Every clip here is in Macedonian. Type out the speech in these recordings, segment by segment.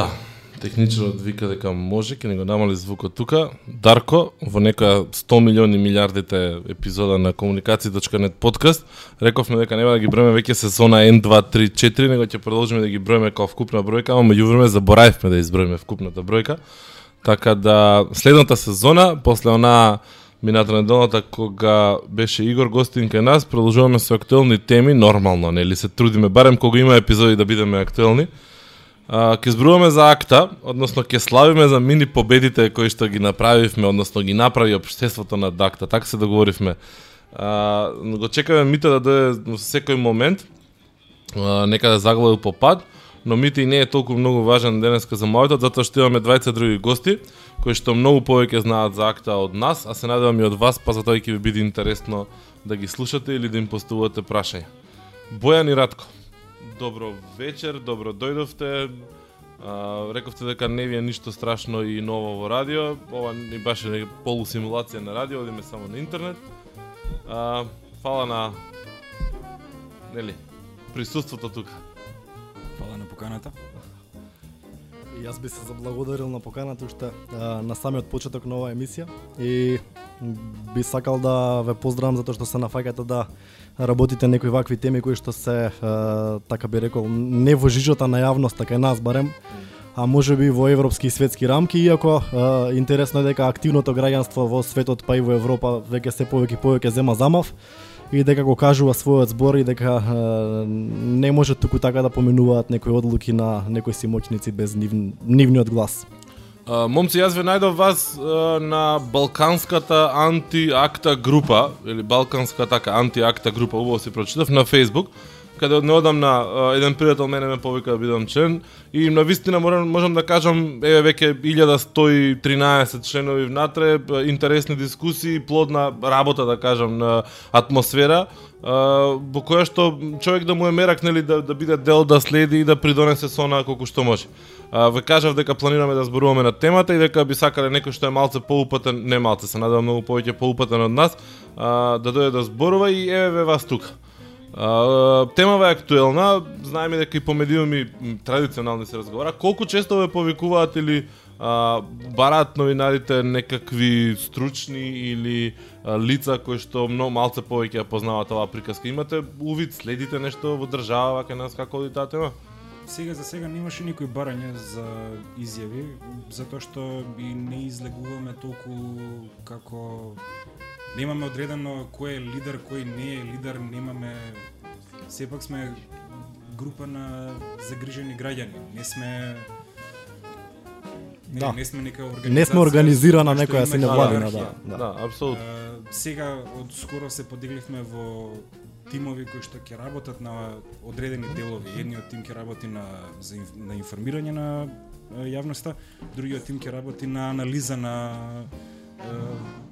Да, техничарот вика дека може, ќе не го намали звукот тука. Дарко, во некоја 100 милиони милиардите епизода на комуникација.нет подкаст, рековме дека нема да ги броиме веќе сезона 1, 2, 3, 4, него ќе продолжиме да ги броиме како вкупна бројка, ама меѓувреме заборавивме да изброиме вкупната бројка. Така да следната сезона, после она мината неделата кога беше Игор гостин кај нас, продолжуваме со актуелни теми, нормално, нели се трудиме барем кога има епизоди да бидеме актуелни ќе ке зборуваме за акта, односно ќе славиме за мини победите кои што ги направивме, односно ги направи општеството на акта, така се договоривме. А, го чекаме Мите да дојде во секој момент, а, некаде да заглави по пад, но Мите и не е толку многу важен денеска за мојот, затоа што имаме двајца други гости, кои што многу повеќе знаат за акта од нас, а се надевам и од вас, па затоа ќе ви биде интересно да ги слушате или да им поставувате прашања. Бојан и Радко, добро вечер, добро дојдовте. А, рековте дека не ви е ништо страшно и ново во радио. Ова ни е полусимулација на радио, одиме само на интернет. А, фала на нели присуството тука. Фала на поканата. Јас би се заблагодарил на поканата уште а, на самиот почеток на оваа емисија и би сакал да ве поздравам затоа што се нафаќате да работите некои вакви теми кои што се така би рекол не во жижата на јавноста така кај нас барем а може би во европски и светски рамки, иако е, интересно е дека активното граѓанство во светот па и во Европа веќе се повеќе и повеќе зема замав и дека го кажува својот збор и дека е, не може туку така да поминуваат некои одлуки на некои си моќници без нив, нивниот глас. Момци, јас ве најдов вас на Балканската антиакта група, или Балканска така антиакта група, убаво си прочитав, на Facebook, каде од неодамна а, еден пријател мене ме повика да бидам член и на вистина можам, можам да кажам еве веќе 1113 членови внатре, интересни дискусии, плодна работа да кажам на атмосфера во која што човек да му е мерак нели да, да биде дел да следи и да придонесе со она колку што може. А, ве кажав дека планираме да зборуваме на темата и дека би сакале некој што е малце поупатен, не малце, се надевам многу повеќе поупатен од нас, а, да дојде да зборува и еве ве вас тука. А, темава е актуелна, знаеме дека и по медиуми традиционални се разговара. Колку често ве повикуваат или а, бараат новинарите некакви стручни или а, лица кои што многу малце повеќе ја познаваат оваа приказка. Имате увид, следите нешто во држава вака нас како оди таа тема? Сега за сега немаше никој барање за изјави, затоа што и не излегуваме толку како немаме одредено кој е лидер, кој не е лидер, немаме сепак сме група на загрижени граѓани. Не сме Не, Да. не сме нека организација. Не сме организирана некоја синевладина, иерархија. да. Да, да. апсолутно. Сега од скоро се поделивме во тимови кои што ќе работат на одредени делови. Едниот тим ќе работи на за инф, на информирање на јавноста, другиот тим ќе работи на анализа на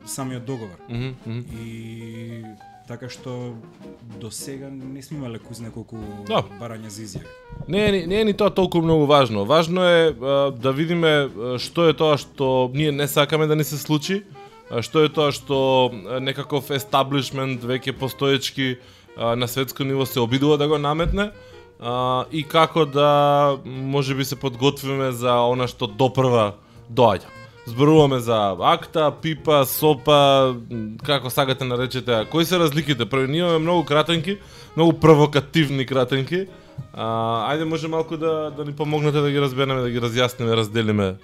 самиот договор. Мгм, мгм. И така што до сега не сме имале кузне колку Да. барања за изјави. Не е, ни- не е ни тоа толку многу важно. Важно е а, да видиме што е тоа што ние не сакаме да ни се случи, а, што е тоа што некаков естаблишмент веќе постоечки а, на светско ниво се обидува да го наметне а, и како да може би се подготвиме за она што допрва доаѓа. Зборуваме за акта, пипа, сопа, како сакате наречете. Кои се разликите? Прво, ние имаме многу кратенки, многу провокативни кратенки. А, ајде може малку да да ни помогнете да ги разбереме, да ги разјасниме, разделиме.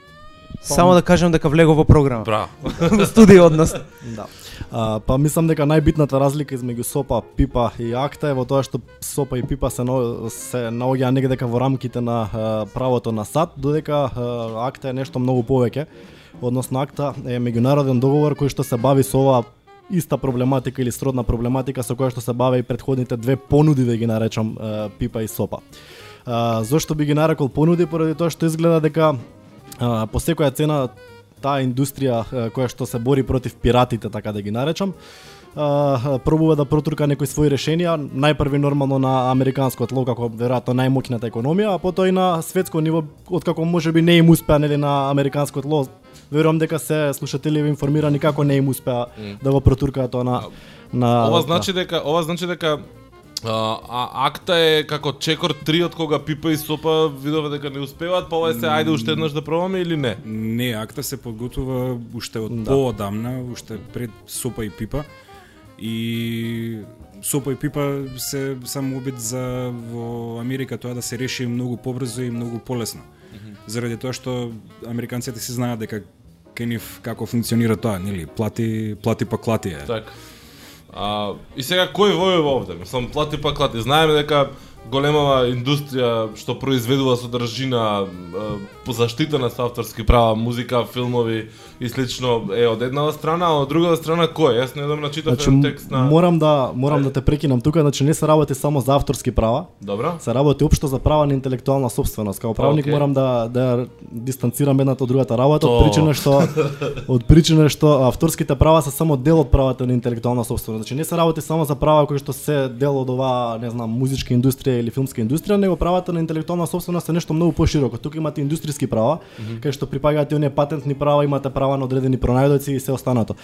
Само да кажам дека влего во програма. Браво. во студио од нас. Да. А, па мислам дека најбитната разлика измеѓу сопа, пипа и акта е во тоа што сопа и пипа се но, се наоѓа негде дека во рамките на а, правото на сад, додека а, акта е нешто многу повеќе. Односно акта е меѓународен договор кој што се бави со оваа иста проблематика или сродна проблематика со која што се баве и предходните две понуди да ги наречам пипа и сопа. А, зошто би ги нарекол понуди поради тоа што изгледа дека а, по секоја цена таа индустрија која што се бори против пиратите, така да ги наречам, пробува да протурка некои своји решенија, најпрви нормално на американското тло како веројатно најмоќната економија, а потоа и на светско ниво откако можеби не им успеа нели на американското тло. Верувам дека се слушателиве информирани како не им успеа М. да го протуркаат тоа на на Ова да. значи дека ова значи дека А, а акта е како чекор 3 од кога Пипа и Сопа видове дека не успеваат, па ова е се ајде уште еднаш да пробаме или не? Не, акта се подготвува уште од Да. поодамна, уште пред Сопа и Пипа. И Сопа и Пипа се само обид за во Америка тоа да се реши многу побрзо и многу полесно. Заради тоа што американците се знаат дека кај нив како функционира тоа, нели? Плати, плати па клати е. Так. А, и сега кој војува овде? Мислам, плати па клати. Знаеме дека големава индустрија што произведува содржина по заштитена со авторски права, музика, филмови и слично е од едната страна, а од другата страна кој? Јас не дам начитав Значи, текст на морам да морам да те прекинам тука, значи не се работи само за авторски права, Добро? се работи општо за права на интелектуална собственост. Како правник Окей. морам да да дистанцирам едната од другата работа То. од причина што од причина што авторските права се само дел од правата на интелектуална собственост. Значи не се работи само за права кои што се дел од оваа, не знам, музичка индустрија или филмска индустрија, него правата на интелектуална собственост е нешто многу пошироко. Тука имате индустријски права, кај што припагаат и оние патентни права, имате права на одредени пронајдоци и се останато.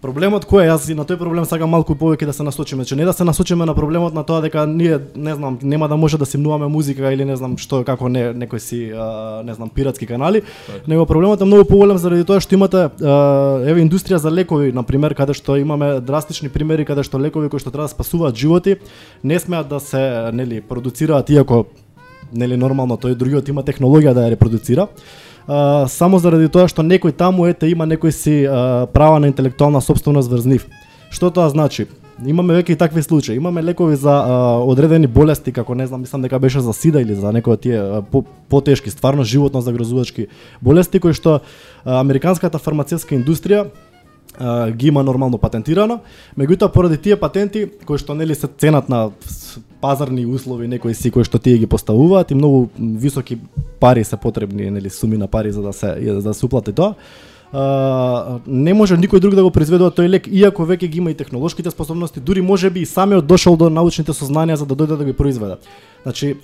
Проблемот кој е? Јас и на тој проблем сакам малку повеќе да се насочиме. Значи не да се насочиме на проблемот на тоа дека ние не знам, нема да може да симнуваме музика или не знам што како не некои си а, не знам пиратски канали, него проблемот е многу поголем заради тоа што имате а, еве индустрија за лекови на пример каде што имаме драстични примери каде што лекови кои што треба да спасуваат животи не смеат да се нели продуцираат иако нели нормално тој другиот има технологија да ја репродуцира. А, само заради тоа што некој таму ете има некој си а, права на интелектуална собственост врз нив. Што тоа значи? Имаме веќе и такви случаи. Имаме лекови за а, одредени болести, како не знам, мислам дека беше за сида или за некои од тие а, по, потешки, стварно животно загрозувачки болести кои што а, американската фармацевска индустрија а, ги има нормално патентирано, меѓутоа поради тие патенти кои што нели се ценат на пазарни услови некои си кои што тие ги поставуваат и многу високи пари се потребни нели суми на пари за да се за да се уплати тоа. Uh, не може никој друг да го произведува тој лек, иако веќе ги има и технолошките способности, дури може би и самиот дошол до научните сознанија за да дојде да ги произведе. Значи,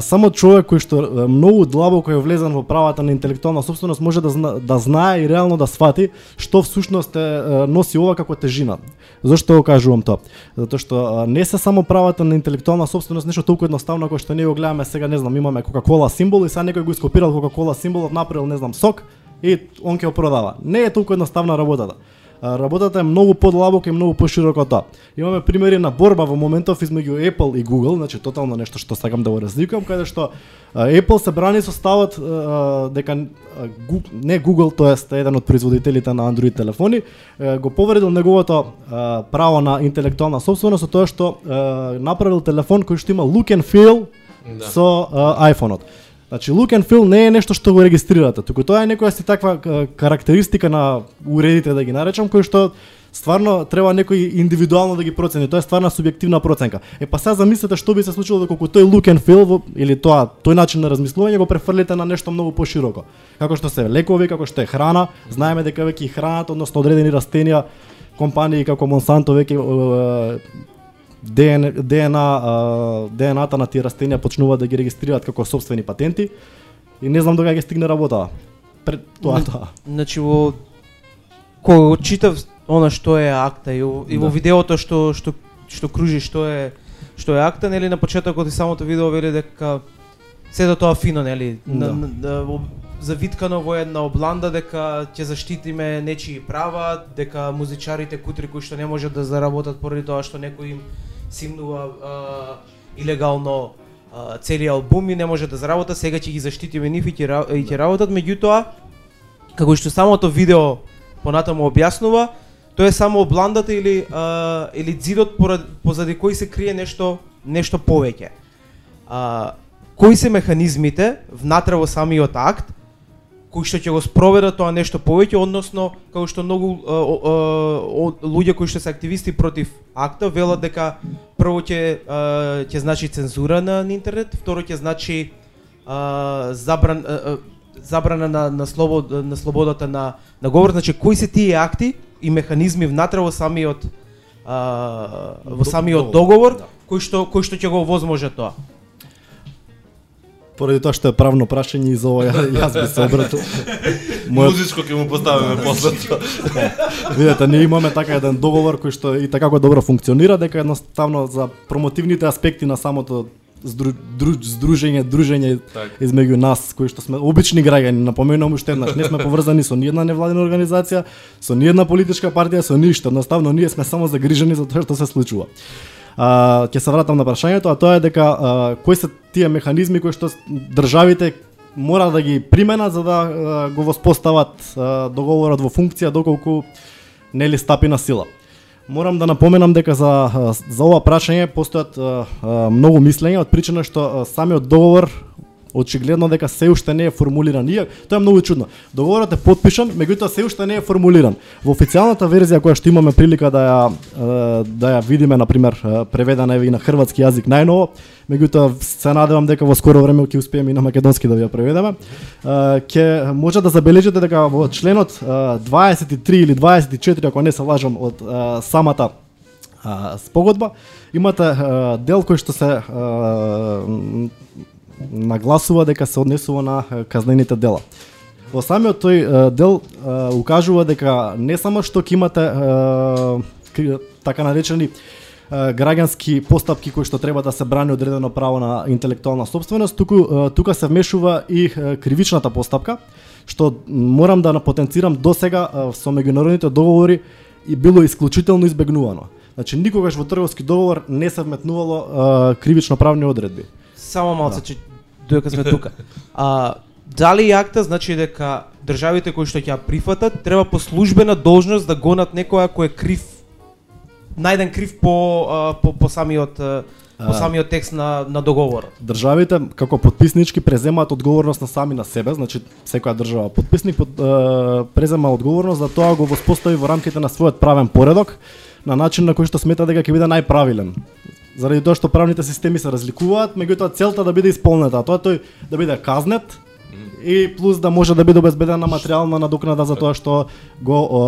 само човек кој што многу длабоко е влезен во правата на интелектуална собственост може да зна, да знае и реално да свати што всушност е, носи ова како тежина. Зошто го кажувам тоа? Затоа што не се само правата на интелектуална собственост нешто толку едноставно како што ние го гледаме сега, не знам, имаме Кока-кола символ и сега некој го ископирал Кока-кола символот, направил, не знам, сок и он ќе го продава. Не е толку едноставна работата. Работата е многу подлабока и многу пошироко тоа. Имаме примери на борба во моментов измеѓу Apple и Google, значи тотално нешто што сакам да го разликувам, каде што Apple се брани со ставот дека не Google, тоест еден од производителите на Android телефони, го повредил неговото право на интелектуална собственост со тоа што направил телефон кој што има look and feel Да. со iPhone-от. Значи look and feel не е нешто што го регистрирате, туку тоа е некоја си таква карактеристика на уредите да ги наречам кој што стварно треба некој индивидуално да ги процени, тоа е стварна субјективна проценка. Е па сега замислете што би се случило доколку тој look and feel или тоа тој начин на размислување го префрлите на нешто многу пошироко. Како што се лекови, како што е храна, знаеме дека веќе и храната, односно одредени растенија, компании како Монсанто веќе ДН, ДНА, а, ДНА-та на тие растенија почнуваат да ги регистрираат како собствени патенти и не знам дога ќе стигне работа. Пред тоа тоа. Значи во кога го читав она што е акта и, во- и во Да. видеото што што што кружи што е што е акта, нели на почетокот и самото видео вели дека сето тоа фино, нели, на, Да. на, да, во- завиткано во една обланда дека ќе заштитиме нечии права, дека музичарите кутри кои што не можат да заработат поради тоа што некој им симнува а, илегално а, цели албуми, не може да заработа, сега ќе ги заштитиме нив и ќе ќе работат, меѓутоа како што самото видео понатаму објаснува, тоа е само обландата или а, или зидот поради, позади кој се крие нешто нешто повеќе. А, кои се механизмите внатре во самиот акт кои што ќе го спроведат тоа нешто повеќе, односно како што многу а, а, луѓе кои што се активисти против акта велат дека прво ќе ќе значи цензура на, интернет, второ ќе значи а, забран а, забрана на на слобод на слободата на на говор, значи кои се тие акти и механизми внатре во самиот а, во самиот договор Да. кој што кој што ќе го овозможат тоа. Поради тоа што е правно прашање и за ова ја- јас би се обратил. Мојот Музичко ќе му поставиме после тоа. Видете, ние имаме така еден договор кој што и така добро функционира, дека едноставно за промотивните аспекти на самото здру, дру, здружење, дружење Така. измеѓу нас, кои што сме обични граѓани, напоменувам уште еднаш, не сме поврзани со ниедна невладина организација, со ниедна политичка партија, со ништо. Едноставно ние сме само загрижени за тоа што се случува. А, ќе се вратам на прашањето, а тоа е дека а, кои се тие механизми кои што државите мора да ги применат за да а, го воспостават а, договорот во функција доколку нели стапи на сила. Морам да напоменам дека за за ова прашање постојат а, а, многу мислења од причина што а, самиот договор очигледно дека се уште не е формулиран. Иак, тоа е многу чудно. Договорот е подпишан, меѓутоа се уште не е формулиран. Во официјалната верзија која што имаме прилика да ја да ја видиме на пример преведена е и на хрватски јазик најново, меѓутоа се надевам дека во скоро време ќе успееме и на македонски да ја преведеме. Ќе може да забележите дека во членот 23 или 24 ако не се лажам од самата спогодба, имате дел кој што се нагласува дека се однесува на казнените дела. Во самиот тој дел укажува дека не само што ќе имате така наречени граѓански постапки кои што треба да се брани одредено право на интелектуална собственост, туку тука се вмешува и кривичната постапка, што морам да напотенцирам до сега со меѓународните договори и било исклучително избегнувано. Значи никогаш во трговски договор не се вметнувало кривично правни одредби. Само малце, че додека сме тука. А, дали акта значи дека државите кои што ќе ја прифатат треба по службена должност да гонат некоја кој е крив најден крив по а, по, по самиот по самиот текст на на договорот. Државите како подписнички преземаат одговорност на сами на себе, значи секоја држава подписник под, е, презема одговорност за тоа го воспостави во рамките на својот правен поредок на начин на кој што смета дека ќе биде најправилен. Заради тоа што правните системи се разликуваат, меѓутоа целта да биде исполнета, а тоа тој да биде казнет и плюс да може да биде обезбедена материјална надокнада за тоа што го о,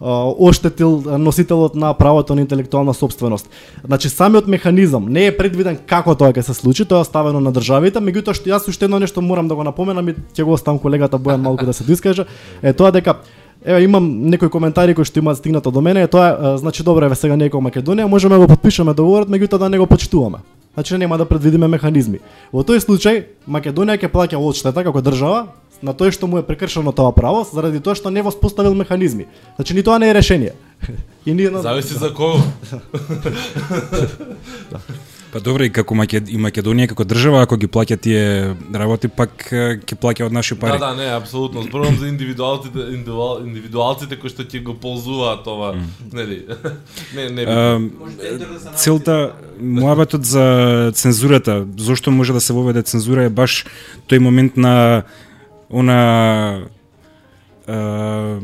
о, оштетил носителот на правото на интелектуална собственост. Значи самиот механизам не е предвиден како тоа ќе се случи, тоа е оставено на државите, меѓутоа што јас уште едно нешто морам да го напоменам и ќе го оставам колегата Бојан малку да се доискаже, е тоа дека Еве имам некои коментари кои што имаат стигнато до мене, е тоа е, значи добро еве сега како Македонија можеме да го подпишеме договорот, меѓутоа да не го почитуваме. Значи нема да предвидиме механизми. Во тој случај Македонија ќе плаќа одштета како држава на тој што му е прекршено тоа право заради тоа што не воспоставил механизми. Значи ни тоа не е решение. И ние на Зависи за кого. Па добро и како Макед... и Македонија како држава ако ги плаќа тие работи пак ќе плаќа од наши пари. Да, да, не, апсолутно. Зборувам за индивидуалците, индивидуал, индивидуалците кои што ќе го ползуваат ова, нели? не, не. Ам, целта муабетот за цензурата, зошто може да се воведе цензура е баш тој момент на она а,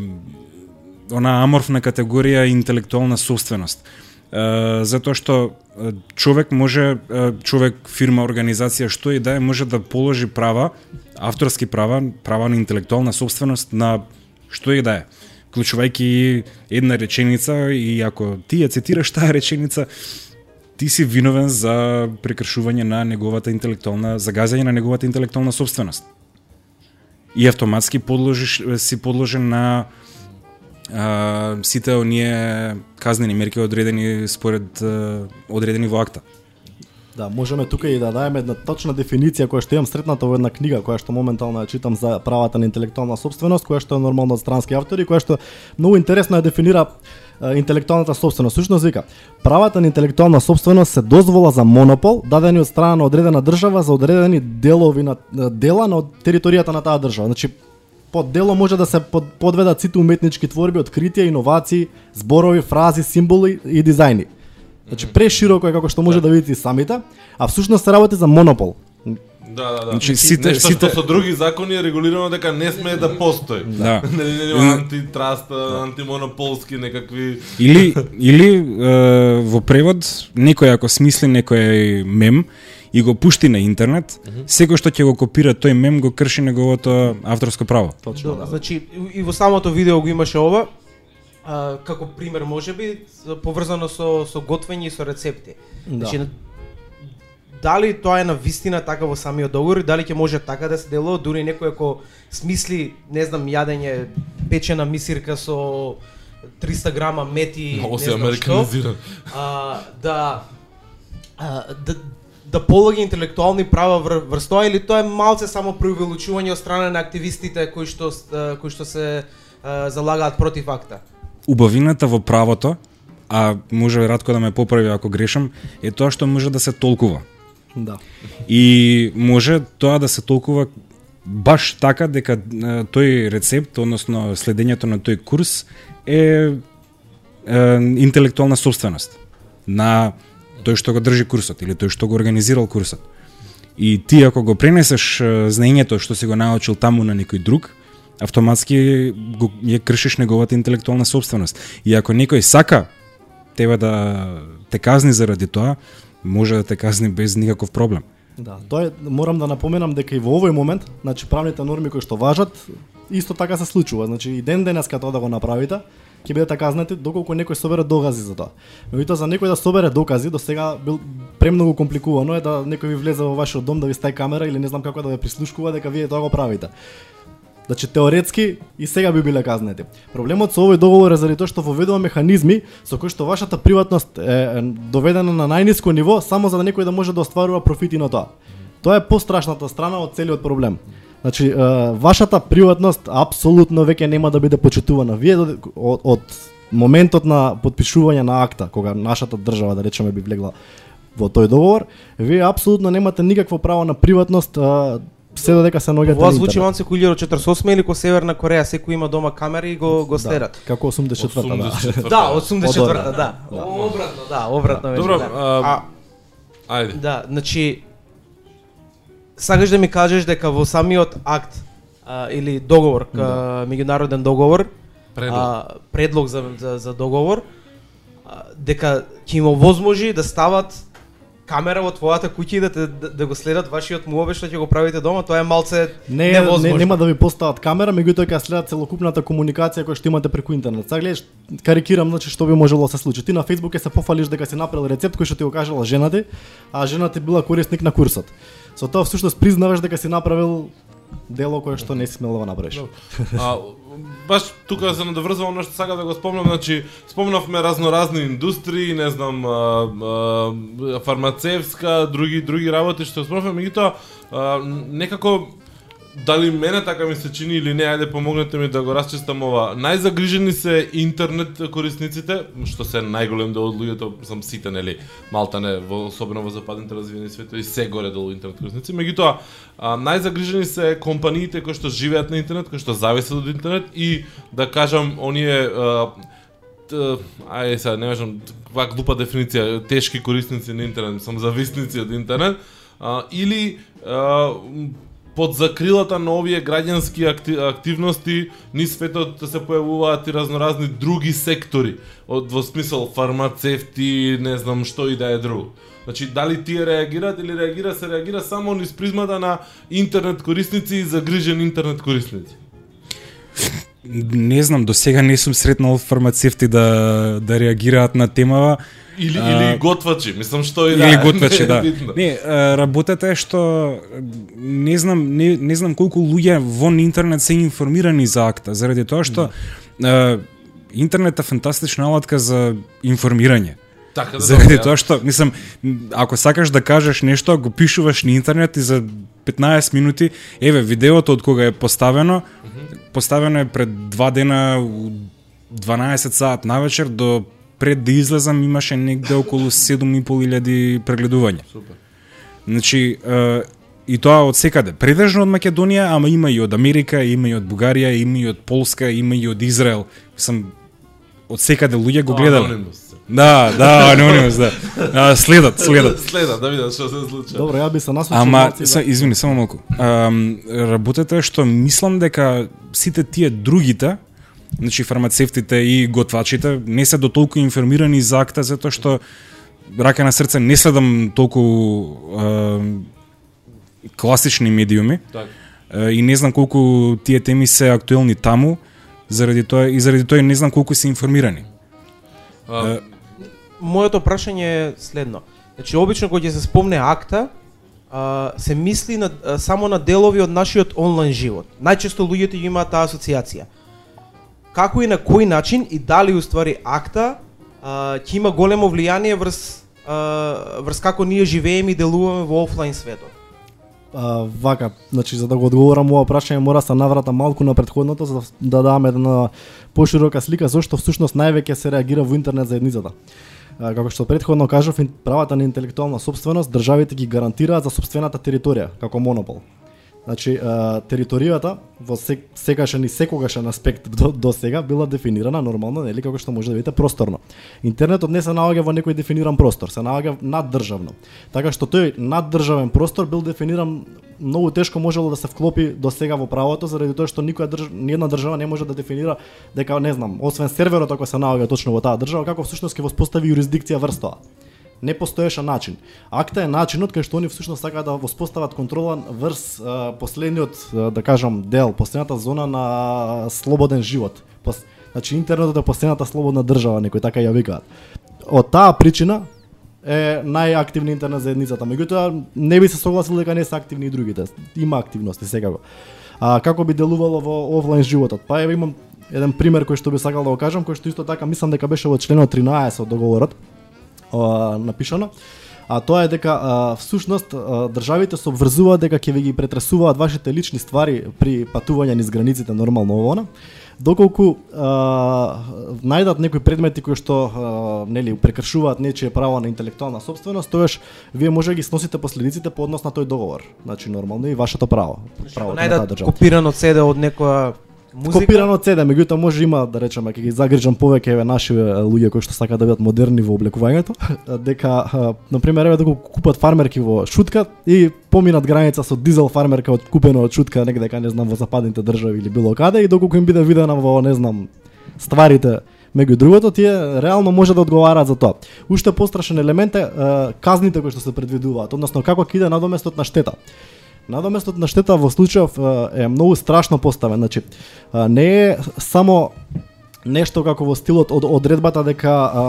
она аморфна категорија интелектуална собственост. А, затоа што а, човек може човек, фирма, организација, што и да е, може да положи права, авторски права, права на интелектуална собственост на што и да е клучувајќи една реченица и ако ти ја цитираш таа реченица, ти си виновен за прекршување на неговата интелектуална загазање на неговата интелектуална собственост. И автоматски подложиш си подложен на а, сите оние казнени мерки одредени според а, одредени во акта. Да, можеме тука и да дадеме една точна дефиниција која што имам сретната во една книга која што моментално ја читам за правата на интелектуална собственост, која што е нормално од странски автори, која што многу интересно ја дефинира интелектуалната собственост. Сушност вика, правата на интелектуална собственост се дозвола за монопол дадени од страна на одредена држава за одредени делови на дела на територијата на таа држава. Значи под дело може да се под, подведат сите уметнички творби, откритија, иновации, зборови, фрази, символи и дизајни. Значи прешироко е како што може да видите и самите, а всушност се работи за монопол. Да, да, да. Значи, сите- Нешто сите- што со други закони е регулирано дека не смее да постои. Да. Нели нели има антитраст, антимонополски некакви Или или е, во превод некој ако смисли некој мем и го пушти на интернет, секој што ќе го копира тој мем го крши неговото авторско право. Точно, Да, значи и- во самото видео го имаше ова, а, како пример можеби поврзано со со готвење и со рецепти. Да. Значи на- дали тоа е на вистина така во самиот договор и дали ќе може така да се делува, дури некој ако смисли, не знам, јадење печена мисирка со 300 грама мети, Много не знам што, а, да, а, да да полаги интелектуални права вр, врз тоа или тоа е малце само преувеличување од страна на активистите кои што кои што се а, залагаат против акта. убавината во правото, а може Радко да ме поправи ако грешам, е тоа што може да се толкува. Да. И може тоа да се толкува баш така дека тој рецепт, односно следењето на тој курс е, е интелектуална собственост на тој што го држи курсот или тој што го организирал курсот. И ти ако го пренесеш знаењето што си го научил таму на некој друг, автоматски го ја кршиш неговата интелектуална собственост. И ако некој сака тебе да те казни заради тоа, може да те казни без никаков проблем. Да, тоа е, морам да напоменам дека и во овој момент, значи правните норми кои што важат, исто така се случува. Значи и ден денеска тоа да го направите, ќе бидете така, казнати доколку некој собере докази за тоа. Меѓутоа за некој да собере докази до сега бил премногу компликувано е да некој ви влезе во вашиот дом да ви стави камера или не знам како да ве прислушкува дека вие тоа го правите. Значи теоретски и сега би биле казнети. Проблемот со овој договор е заради тоа што воведува механизми со кои што вашата приватност е е доведена на најниско ниво само за да некој да може да остварува профити на тоа. Тоа е пострашната страна од целиот проблем. Значи, вашата приватност апсолутно веќе нема да биде почитувана. Вие од, од, моментот на подпишување на акта, кога нашата држава, да речеме, би влегла во тој договор, вие апсолутно немате никакво право на приватност, се додека се наоѓате Ова звучи манце ко 1048 или ко Северна Кореја, секој има дома камери и го го следат. Да, како 84-та, да. 84-та. Да, 84-та, Одорна. да. Да. Обратно, да, обратно веќе. Добро, да. а, а Ајде. Да, значи сакаш да ми кажеш дека во самиот акт а, или договор, Да. меѓународен договор, Предлог. а, предлог за, за, за договор, а, дека ќе им овозможи да стават камера во твојата куќа и да, те, да, да го следат вашиот муабе што ќе го правите дома, тоа е малце Не, не, невозможно. нема да ви постават камера, меѓутоа ќе следат целокупната комуникација која што имате преку интернет. Сега гледаш, карикирам, значи што би можело да се случи. Ти на Facebook ќе се пофалиш дека си направил рецепт кој што ти го кажала жена ти, а жена ти била корисник на курсот. Со тоа всушност признаваш дека си направил дело кое што не си смел да го направиш. А, баш тука се надоврзувам нешто сакам да го спомнам, значи спомнавме разноразни индустрии, не знам, а, а, фармацевска, други други работи што спомнавме, меѓутоа некако дали мене така ми се чини или не, ајде помогнете ми да го расчистам ова. Најзагрижени се интернет корисниците, што се најголем дел од луѓето, сам сите нели, малтане во особено во западните развиени светови се горе долу интернет корисници, меѓутоа најзагрижени се компаниите кои што живеат на интернет, кои што зависат од интернет и да кажам оние а, ајде сега не можам вак глупа дефиниција, тешки корисници на интернет, сам зависници од интернет, а, или а, под закрилата на овие граѓански акти, активности низ светот да се појавуваат и разноразни други сектори, од во смисол фармацевти, не знам што и да е друго. Значи, дали тие реагираат или реагира се реагира само низ призмата на интернет корисници и загрижен интернет корисници. Не знам, до сега не сум сретнал фармацевти да да реагираат на темава. Или, А, или готвачи, мислам што и да Или готвачи, да. Не, работата е што не знам, не, не знам колку луѓе во интернет се информирани за акта, заради тоа што а, интернет е фантастична алатка за информирање. Така да Заради тоа што, мислам, ако сакаш да кажеш нешто, го пишуваш на интернет и за 15 минути, еве, видеото од кога е поставено, поставено е пред два дена у 12 саат навечер до пред да излезам имаше негде околу 7.500 прегледувања. Супер. Значи, е, и тоа од секаде. Предржно од Македонија, ама има и од Америка, има и од Бугарија, има и од Полска, има и од Израел. Сам од секаде луѓе го гледале. Да, да, анонимус, да. А, следат, следат. Следат, да видат што се случува. Добро, ја би се насочил Ама, малце са, да- извини, само малку. Ам, работата е што мислам дека сите тие другите, значи фармацевтите и готвачите, не се дотолку информирани за акта, затоа што рака на срце не следам толку ам, класични медиуми Така. е, и не знам колку тие теми се актуелни таму, заради тоа и заради тоа не знам колку се информирани. А, Моето прашање е следно. Значи обично кога ќе се спомне акта, а, се мисли на, а, само на делови од нашиот онлайн живот. Најчесто луѓето ја имаат таа асоциација. Како и на кој начин и дали уствари акта а, ќе има големо влијание врз а, врз како ние живееме и делуваме во офлайн светот. А, вака, значи за да го одговорам ова прашање мора се наврата малку на претходното за да, да дадам една поширока слика зошто всушност највеќе се реагира во интернет заедницата. Како што претходно кажав, правата на интелектуална собственост државите ги гарантираат за собствената територија како монопол. Значи, територијата во сек, секашен и секогашен аспект до, до сега била дефинирана нормално, нели како што може да видите просторно. Интернетот не се наоѓа во некој дефиниран простор, се наоѓа наддржавно. Така што тој наддржавен простор бил дефиниран многу тешко можело да се вклопи до сега во правото заради тоа што никоја држ... ниедна држава не може да дефинира дека не знам, освен серверот ако се наоѓа точно во таа држава, како всушност ќе воспостави јурисдикција врз тоа не постоеше начин. Акта е начинот кај што они всушност сакаат да воспостават контрола врз а, последниот, а, да кажам, дел, последната зона на слободен живот. Пос, значи интернетот е последната слободна држава, некој така ја викаат. Од таа причина е најактивна интернет заедницата. Меѓутоа не би се согласил дека не се активни и другите. Има активности секако. А како би делувало во офлайн животот? Па еве имам еден пример кој што би сакал да го кажам, кој што исто така мислам дека беше во членот 13 од договорот а, напишано. А тоа е дека а, всушност а, државите се обврзуваат дека ќе ви ги претресуваат вашите лични ствари при патување низ границите нормално овона доколку а, најдат некои предмети кои што а, нели прекршуваат нечие право на интелектуална собственост, тоаш вие може да ги сносите последиците по однос на тој договор. Значи нормално и вашето право, на таа Најдат држава. копирано CD од некоја музика. Копирано CD, меѓутоа може има да речеме ќе ги загрижам повеќе еве наши луѓе кои што сакаат да бидат модерни во облекувањето, дека на пример еве да го купат фармерки во Шутка и поминат граница со дизел фармерка од купено од Шутка негде дека не знам во западните држави или било каде и доколку им биде видена во не знам стварите меѓу другото тие реално може да одговараат за тоа. Уште пострашен елемент е, е казните кои што се предвидуваат, односно како ќе иде надоместот на штета. Надоместот на штета во случајов е, многу страшно поставен, значи не е само нешто како во стилот од одредбата дека а,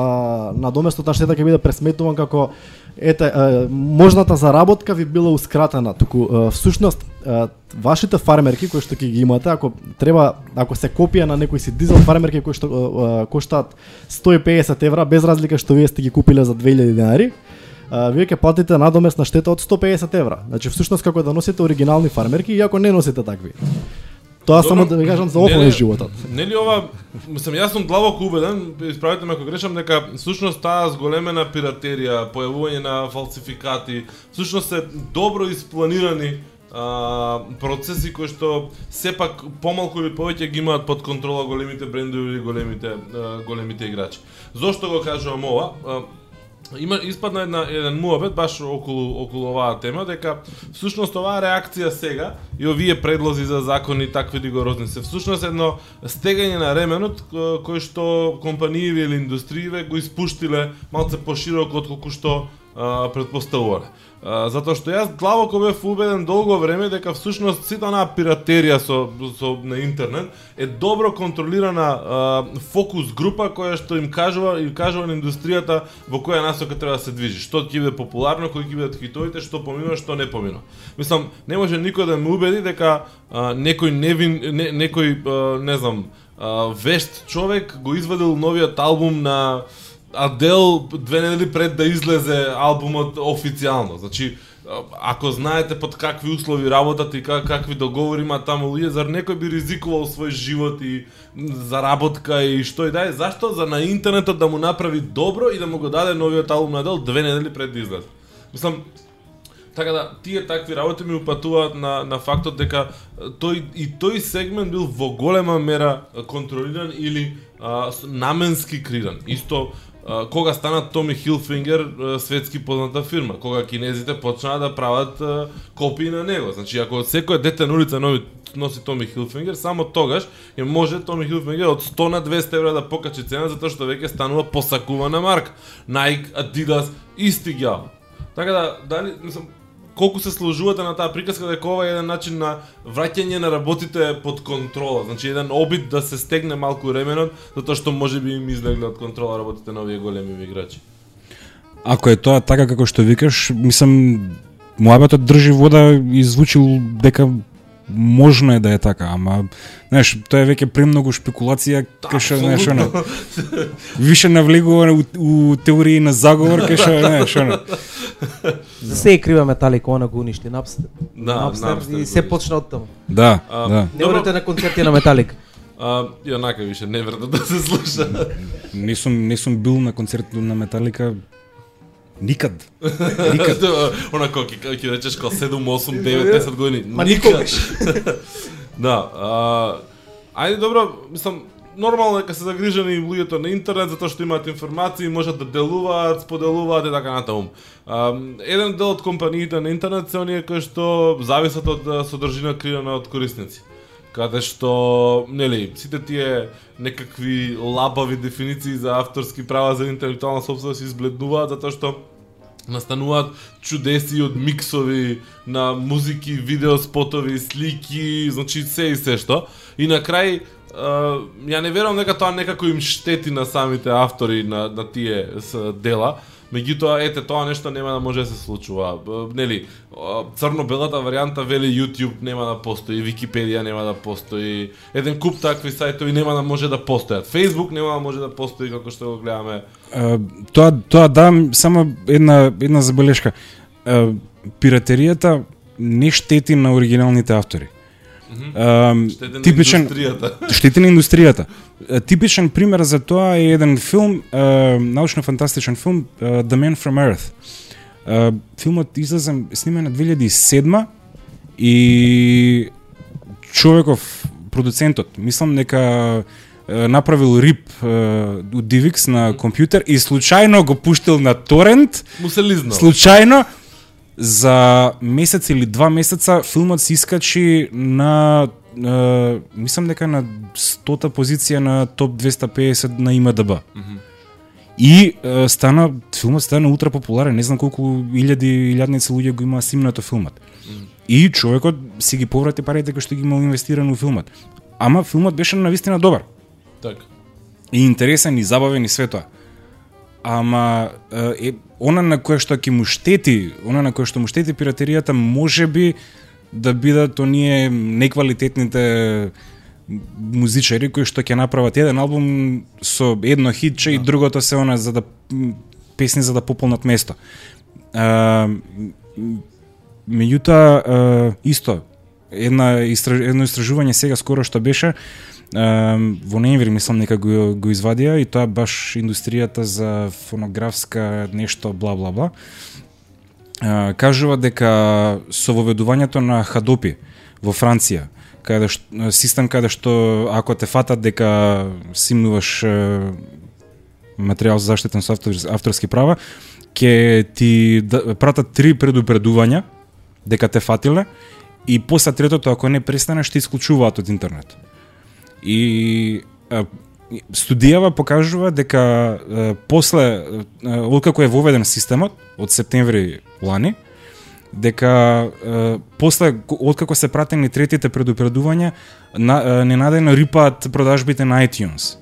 надоместот на штета ќе биде пресметуван како ете а, можната заработка ви била ускратена, туку а, всушност а, вашите фармерки кои што ќе ги имате, ако треба ако се копија на некој си дизел фармерки кои што а, а, коштаат 150 евра без разлика што вие сте ги купиле за 2000 денари, а, вие ќе платите надоместна штета од 150 евра. Значи всушност како да носите оригинални фармерки иако не носите такви. Тоа само да ви кажам за офлайн животот. Нели ова, мислам, јас сум длабоко убеден, исправете ме ако грешам, дека всушност таа зголемена пиратерија, појавување на фалсификати, всушност се добро испланирани а, процеси кои што сепак помалку или повеќе ги имаат под контрола големите брендови или големите а, големите играчи. Зошто го кажувам ова? А, Има испадна една еден муабет баш околу околу оваа тема дека всушност оваа реакција сега и овие предлози за закони такви rigorозни се всушност едно стегање на ременот кој што компанииве или индустрииве го испуштиле малце пошироко отколку што предпоставувале. Затоа што јас длабоко бев убеден долго време дека всушност сите онаа пиратерија со, со на интернет е добро контролирана а, фокус група која што им кажува им кажува на индустријата во која насока треба да се движи, што ќе биде популарно, кои ќе бидат хитовите, што поминува, што не поминува. Мислам, не може никој да ме убеди дека а, некој невин не, некој а, не знам а, вешт човек го извадил новиот албум на Адел две недели пред да излезе албумот официјално. Значи, ако знаете под какви услови работат и как, какви договори има таму луѓе, зар некој би ризикувал свој живот и заработка и што и да е, зашто за на интернетот да му направи добро и да му го даде новиот албум на Адел две недели пред да излезе. Мислам, Така да, тие такви работи ми упатуваат на, на фактот дека тој и тој сегмент бил во голема мера контролиран или а, наменски криран, Исто кога стана Томи Хилфингер светски позната фирма, кога кинезите почнаа да прават копии на него. Значи ако секој дете на улица нови носи Томи Хилфингер, само тогаш ја може Томи Хилфингер од 100 на 200 евра да покачи цена затоа што веќе станува посакувана марка. Nike, Adidas, исти ги Така да, дали, мислам, колку се сложувате на таа приказка дека ова е еден начин на враќање на работите под контрола, значи еден обид да се стегне малку ременот, затоа што може би им излегле од контрола работите на овие големи играчи. ако е тоа така како што викаш, мислам муабетот држи вода и звучи дека можно е да е така, ама знаеш, тоа е веќе премногу шпекулација, кај што знаеш она. Више навлегува у, у теории на заговор, кај што знаеш она. За се крива Металика, она го уништи Напстер. Да, Напстер Napster и се почна од таму. Да, А, да. Не одете на концерти на Металика. А, и онака више не вреда да се слуша. Не сум не сум бил на концерт на Металика никад. Никад. Онако, ќе ќе речеш као 7, 8, 9, 10 години. Ма Никад. никогаш. Да, а, ајде добро, мислам, нормално е дека се загрижени луѓето на интернет затоа што имаат информации, можат да делуваат, споделуваат и така натаму. Еден дел од компаниите на интернет се оние кои што зависат од содржина креирана од корисници каде што, нели, сите тие некакви лабави дефиниции за авторски права за интелектуална собственост се избледнуваат затоа што настануваат чудеси од миксови на музики, видео спотови, слики, значи се и се што. И на крај Uh, ја не верувам дека тоа некако им штети на самите автори на, на тие с, дела, меѓутоа ете тоа нешто нема да може да се случува. Нели, црно-белата варијанта вели YouTube нема да постои, Википедија нема да постои, еден куп такви сајтови нема да може да постојат. Facebook нема да може да постои како што го гледаме. Тоа тоа да само една една забелешка. А, пиратеријата не штети на оригиналните автори. Штете на типичен индустријата. штети на индустријата. Типичен пример за тоа е еден филм, а, научно-фантастичен филм The Man from Earth. А, филмот излезе снимен на 2007 и човеков продуцентот, мислам дека направил рип од DivX на компјутер и случајно го пуштил на торент Му се лизнал. Случајно за месец или два месеца филмот се искачи на е, мислам дека на 100-та позиција на топ 250 на IMDb. И е, стана филмот стана ултра популарен, не знам колку илјади илјадници луѓе го имаа снимнато филмот. И човекот си ги поврати парите кои што ги имал инвестирано во филмот. Ама филмот беше навистина добар Така. и интересен и забавен и све тоа. Ама е, она на кое што ќе му штети, она на кое што му штети пиратеријата може би да бидат оние неквалитетните музичари кои што ќе направат еден албум со едно хитче и другото се она за да песни за да пополнат место. А, меѓутоа исто една истраж, едно истражување сега скоро што беше во ноември мислам нека го, го извадија и тоа баш индустријата за фонографска нешто бла бла бла кажува дека со воведувањето на Хадопи во Франција каде што, систем каде што ако те фатат дека симнуваш материјал за заштитен со авторски права, ќе ти да, пратат три предупредувања дека те фатиле и после третото ако не престанеш ти исклучуваат од интернет. И а, студијава покажува дека а, после а, откако е воведен системот од септември лани, дека после откако се пратени третите предупредувања на, ненадејно рипаат продажбите на iTunes.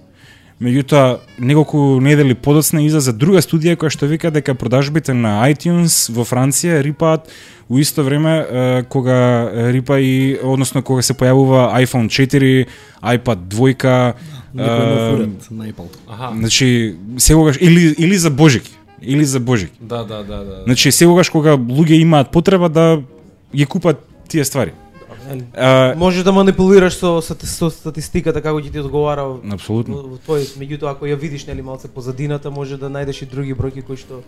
Меѓутоа, неколку недели подоцна излезе друга студија која што вика дека продажбите на iTunes во Франција рипаат у исто време е, кога рипа и односно кога се појавува iPhone 4, iPad 2, Некој нов е, уред на Apple. Аха. значи секогаш или или за Божик, или за Божик. Да, да, да, да. Значи секогаш кога луѓе имаат потреба да ги купат тие ствари. Нели? А, Можеш да манипулираш со, со, со статистиката како ќе ти одговара во, апсолутно. во твој, меѓутоа ако ја видиш нели малце позадината, може да најдеш и други бројки кои што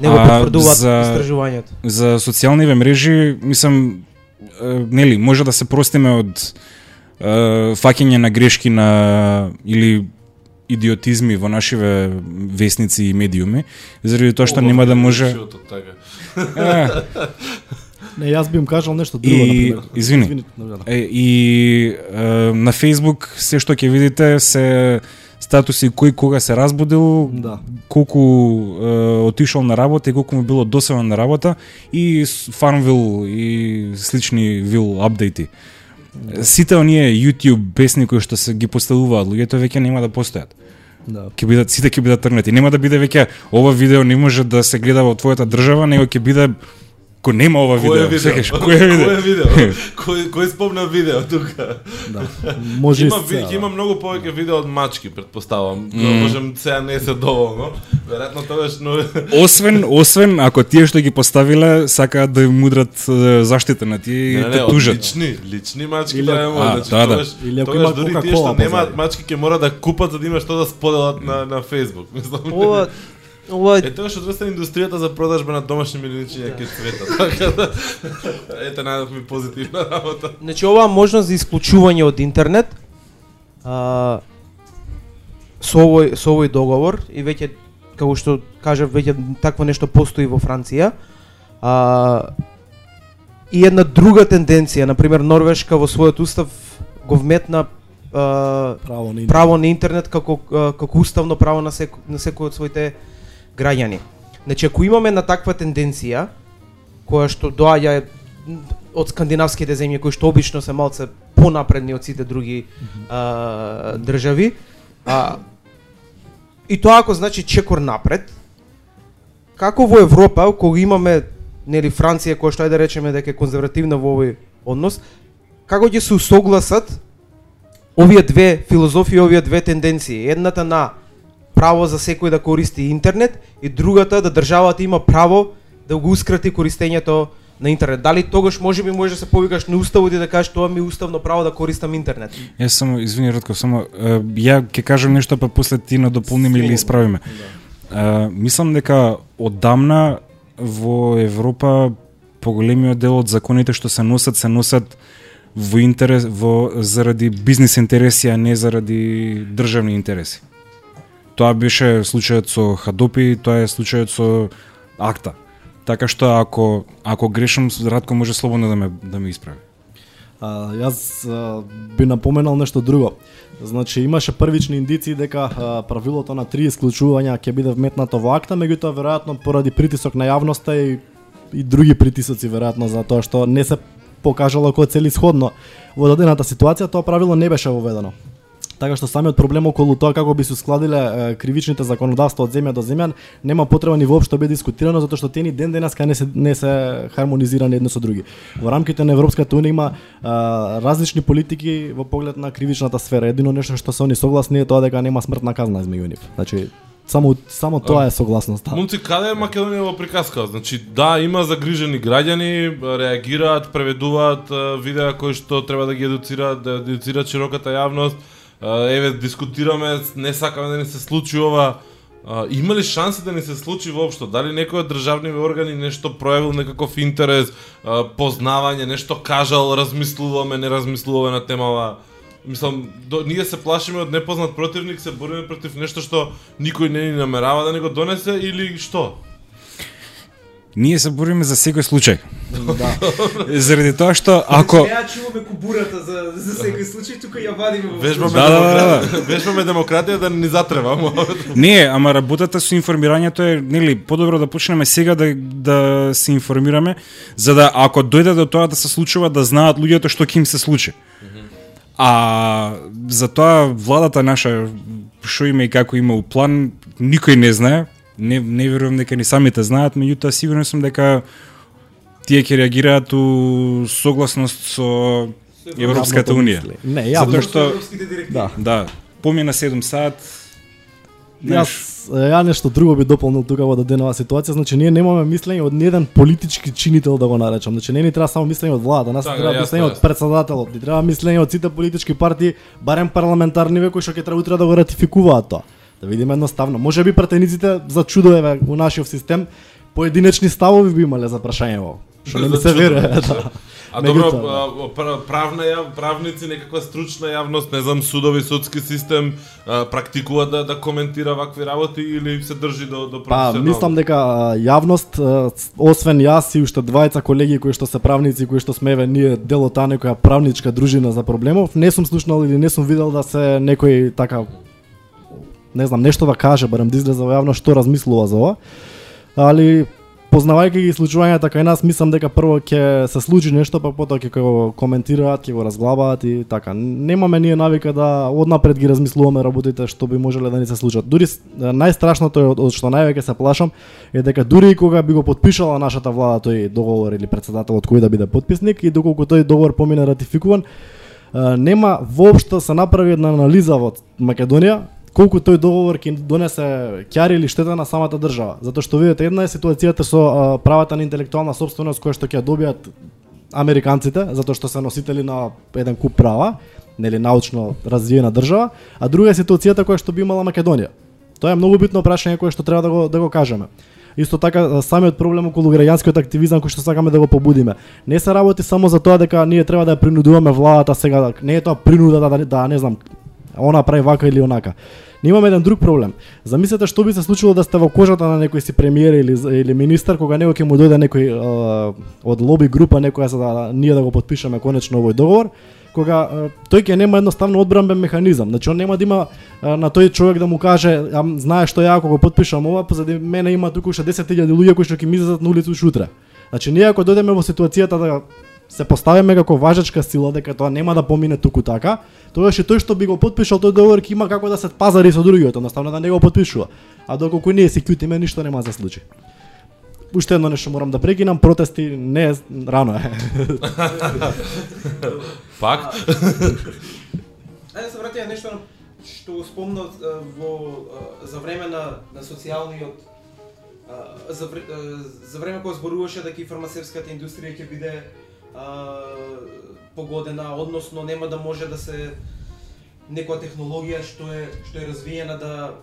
не го потврдуваат за- истражувањето. за социјалниве мрежи, мислам, нели, може да се простиме од е, фаќање на грешки на или идиотизми во нашиве весници и медиуми, заради тоа што нема да може Животот, така. е, Не, јас би им кажал нешто друго, И- например. извини. Извини, да, да. е, и е, на Facebook се што ќе видите се статуси кој кога се разбудил, Да. колку е, отишол на работа и колку му било досадно на работа и Farmville и слични вил апдејти. Сите оние YouTube песни кои што се ги поставуваат луѓето веќе нема да постојат. Да. ќе бидат сите ќе бидат тргнати. Нема да биде веќе ова видео не може да се гледа во твојата држава, него ќе биде Ко нема ова видео, видео? секаш, кој е видео? Кој е видео? кој кој спомна видео тука? Да. Може Има, ви- сцена. има многу повеќе видео од мачки, предпоставам. Mm. Можем сега не се доволно. Веројатно тогаш но Освен, освен ако тие што ги поставиле сакаат да им удрат е, заштита на тие и Не, не, те тужат. лични, лични мачки Или- да А, значи, да, да. тогаш, Или ако тогаш има дури тие што немаат позади. мачки ќе мора да купат за да има што да споделат на на Facebook. Мислам. Ова ова Е тоа што одреста индустријата за продажба на домашни милиничиња ќе цвета. Така да ете најдовме позитивна работа. Значи оваа можност за исклучување од интернет а, со овој со овој договор и веќе како што кажав веќе такво нешто постои во Франција. А, и една друга тенденција, на пример Норвешка во својот устав го вметна а, право на интернет. право на интернет како како уставно право на секој на секој од своите граѓани. Значи ако имаме на таква тенденција која што доаѓа од скандинавските земји кои што обично се малце понапредни од сите други а, држави, а и тоа ако значи чекор напред, како во Европа кога имаме нели Франција која што ајде да речеме дека е конзервативна во овој однос, како ќе се усогласат овие две филозофии, овие две тенденции. Едната на право за секој да користи интернет и другата да државата има право да го ускрати користењето на интернет. Дали тогаш може би може да се повикаш на уставот и да кажеш тоа ми е уставно право да користам интернет. Е само извини Ратко, само ја ќе кажам нешто па после ти надополниме или исправиме. Е, мислам дека одамна во Европа поголемиот дел од законите што се носат се носат во интерес во заради бизнис интереси, а не заради државни интереси. Тоа беше случајот со Хадопи, тоа е случајот со Акта. Така што ако ако грешам, Радко може слободно да ме да ме исправи. А, јас а, би напоменал нешто друго. Значи имаше првични индиции дека а, правилото на три исклучувања ќе биде вметнато во акта, меѓутоа веројатно поради притисок на јавноста и и други притисоци веројатно за тоа што не се покажало како целисходно во дадената ситуација, тоа правило не беше воведено. Така што самиот проблем околу тоа како би се складиле е, кривичните законодавства од земја до земја нема потреба ни воопшто бе дискутирано затоа што тие ни ден денеска не се не се хармонизирани едно со други. Во рамките на Европската унија има а, различни политики во поглед на кривичната сфера. Едино нешто што се они согласни е тоа дека нема смртна казна измеѓу нив. Значи само само тоа е согласноста. Момци, каде е Македонија во приказка? Значи, да, има загрижени граѓани, реагираат, преведуваат видеа кои што треба да ги едуцираат, да едуцираат широката јавност. Еве, дискутираме, не сакаме да не се случи ова. А, има ли шанси да не се случи воопшто? Дали некој од државните органи нешто проявил некаков интерес, а, познавање, нешто кажал, размислуваме, не размислуваме на темава? Мислам, до, ние се плашиме од непознат противник, се бориме против нешто што никој не ни намерава да ни го донесе или што? Ние се бориме за секој случај. Да. Заради тоа што ако Ја чуваме кубурата за за секој случај, тука ја вадиме во Вежбаме, Да, да, да, демократија, вежбаме демократија да ни затреба. ама- не, ама работата со информирањето е, нели, подобро да почнеме сега да да се информираме, за да ако дојде до тоа да се случува да знаат луѓето што ќе им се случи. А за тоа владата наша што има и како има у план, никој не знае. Не не верувам дека ни самите знаат, меѓутоа сигурен сум дека тие ќе реагираат у согласност со Европската унија. Не, Затоа јавно. што Да. да, помина 7 сат. Јас ја нешто друго би дополнил тука во даденава ситуација, значи ние немаме мислење од ниеден политички чинител да го наречам. Значи не ни треба само мислење од владата, нас Така, треба јасно, мислење од председателот, ни треба мислење од сите политички партии, барем парламентарни кои што ќе треба утре да го ратификуваат тоа. Да видиме едноставно. Може би пратениците за чудо еве у нашиот систем поединечни ставови би имале за прашањево. Што не ми се верува, да. А добро, Меѓутоа, а, пр- правна ја, правници, некаква стручна јавност, не знам, судови, судски систем, а, практикуваат да, да коментира вакви работи или се држи до, до Па, мислам дека јавност, освен јас и уште двајца колеги кои што се правници, кои што сме еве ние дел од таа некоја правничка дружина за проблемов, не сум слушнал или не сум видел да се некој така не знам, нешто да каже, барем да излезе во што размислува за ова. Али познавајќи ги случувањата кај нас, мислам дека прво ќе се случи нешто, па потоа ќе го коментираат, ќе го разглабаат и така. Немаме ние навика да однапред ги размислуваме работите што би можеле да ни се случат. Дури најстрашното е од, од што највеќе се плашам е дека дури и кога би го подпишала нашата влада тој договор или председателот кој да биде подписник и доколку тој договор помине ратификуван, нема воопшто се направи една анализа во Македонија колку тој договор ќе донесе ќари или штета на самата држава. Затоа што видите, една е ситуацијата со а, правата на интелектуална собственост која што ќе добијат американците, затоа што се носители на еден куп права, нели научно развиена држава, а друга е ситуацијата која што би имала Македонија. Тоа е многу битно прашање кое што треба да го да го кажеме. Исто така самиот проблем околу граѓанскиот активизам кој што сакаме да го побудиме. Не се работи само за тоа дека ние треба да ја принудуваме владата сега, не е тоа принуда да, да, да не знам, она прави вака или онака. Ние имаме еден друг проблем. Замислете што би се случило да сте во кожата на некој си премиер или или министар кога него ќе му дојде некој е, од лоби група некоја за да ние да го подпишеме конечно овој договор, кога тој ќе нема едноставно одбранбен механизам. Значи он нема да има на тој човек да му каже, а, знаеш што ја ако го подпишам ова, позади мене има туку уште 10.000 луѓе кои што ќе ми излезат на улица уште утре. Значи ние ако дојдеме во ситуацијата да се поставиме како важечка сила дека тоа нема да помине туку така, тогаш и тој што би го подпишал тој договор ќе има како да се пазари со другиот, едноставно да не го подпишува. А доколку ние се кјутиме, ништо нема да се случи. Уште едно нешто морам да прекинам, протести не е рано е. Пак? Ајде да се вратиме нешто што го спомна во за време на на социјалниот за, за време кога зборуваше дека и фармацевската индустрија ќе биде погодена, односно нема да може да се некоја технологија што е што е развиена да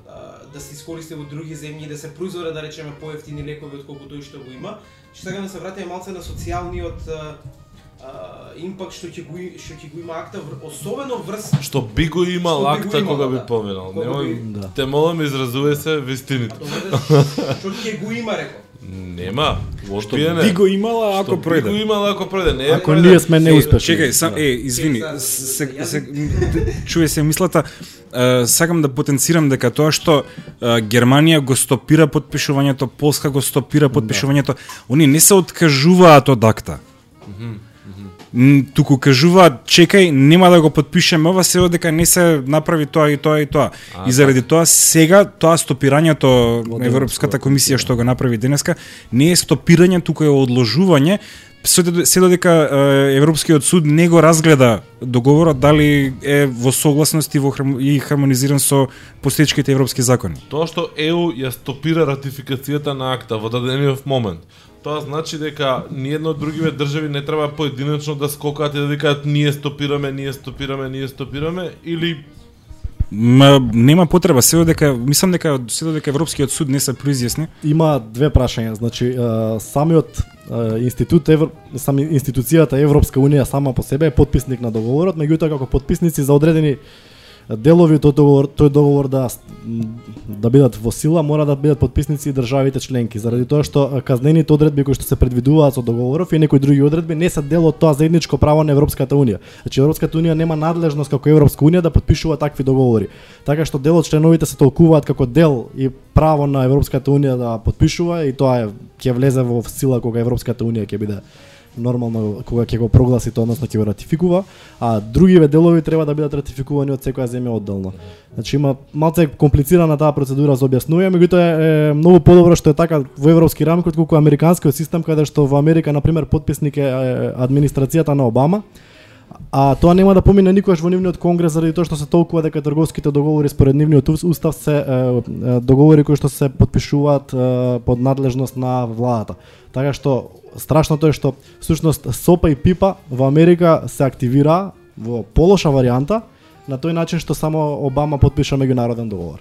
да се искористи во други земји и да се произведе да речеме поевтини лекови отколку тој што го има. Што сега да се вратиме малце на социјалниот импакт што ќе го што ќе го има акта вр- особено врз Што би го имал би го акта имал, кога би да. поминал. Немој, Да. те молам изразувај се вистините. Добре, што ќе го има реков. Нема, Што би го имала ако Што би го пројде. имал ако пројде, не Ако пројде. ние сме неуспешни. Чекај, сам, е, извини, се, се, чуе се мислата, е, сакам да потенцирам дека тоа што е, Германија го стопира подпишувањето, Полска го стопира подпишувањето, они не се откажуваат од акта. М, туку кажуваат чекај нема да го подпишеме ова се дека не се направи тоа и тоа и тоа. А, и заради тоа сега тоа стопирањето Од на Европската комисија што го направи денеска не е стопирање туку е одложување се додека- Европскиот суд не го разгледа договорот дали е во согласност и во храм- и хармонизиран со постоечките европски закони. Тоа што ЕУ ја стопира ратификацијата на акта во дадениот момент. Тоа значи дека ниедно од другиве држави не треба поединечно да скокаат и да викаат ние стопираме, ние стопираме, ние стопираме или Ма, нема потреба, се додека мислам дека се додека Европскиот суд не се произјасни. Има две прашања, значи самиот институт Евро, сам институцијата Европска унија сама по себе е подписник на договорот, меѓутоа како подписници за одредени делови од тој договор, тој договор да да бидат во сила, мора да бидат подписници и државите членки, заради тоа што казнените одредби кои што се предвидуваат со договоров и некои други одредби не се дел од тоа заедничко право на Европската унија. Значи Европската унија нема надлежност како Европска унија да подпишува такви договори. Така што дел од членовите се толкуваат како дел и право на Европската унија да подпишува и тоа е ќе влезе во сила кога Европската унија ќе биде нормално кога ќе го прогласи тоа, односно ќе го ратификува, а другиве делови треба да бидат ратификувани од секоја земја одделно. Значи има малце комплицирана таа процедура за објаснување, меѓутоа е, е многу подобро што е така во европски рамки отколку американскиот систем каде што во Америка на пример потписник е, администрацијата на Обама, А тоа нема да помине никогаш во нивниот конгрес заради тоа што се толкува дека трговските договори според нивниот ус- устав се е, е, договори кои што се подпишуваат е, под надлежност на владата. Така што страшното е што всушност СОПА и ПИПА во Америка се активира во полоша варијанта на тој начин што само Обама подпиша меѓународен договор.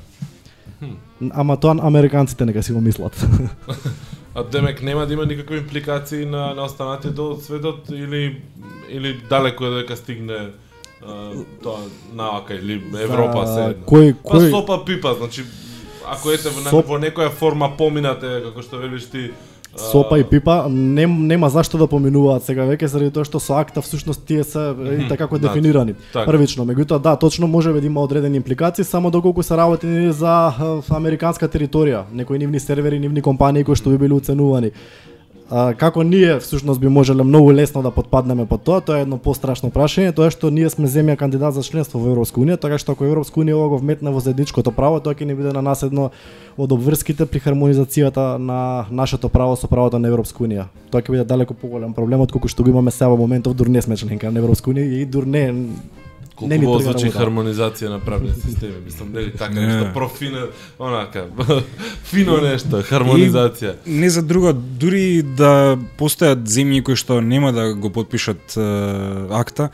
Ама тоа американците нека си го мислат. А демек нема да има никакви импликации на на останатите дел од светот или или далеко е дека стигне а, тоа наука или Европа се. кој- Па кој- сопа пипа, значи ако ете во, Соп- во некоја форма поминате како што велиш ти Сопа и Пипа нем, нема зашто да поминуваат сега веќе заради тоа што со акта всушност тие се и така како да, дефинирани. така. Првично, меѓутоа да, точно може да има одредени импликации само доколку се работи за американска територија, некои нивни сервери, нивни компании кои што би били уценувани. А, како ние всушност би можеле многу лесно да подпаднеме под тоа, тоа е едно пострашно прашање, тоа е што ние сме земја кандидат за членство во Европска унија, така што ако Европска унија ова го вметне во заедничкото право, тоа ќе ни биде на нас едно од обврските при хармонизацијата на нашето право со правото на Европска унија. Тоа ќе биде далеку поголем проблем од колку што го имаме сега во моментов дур не сме членка на Европска унија и дур не Колку не во звучи хармонизација на правни системи, мислам нели така Не. нешто профино, онака фино нешто, хармонизација. И не за друго, дури да постојат земји кои што нема да го подпишат е, акта,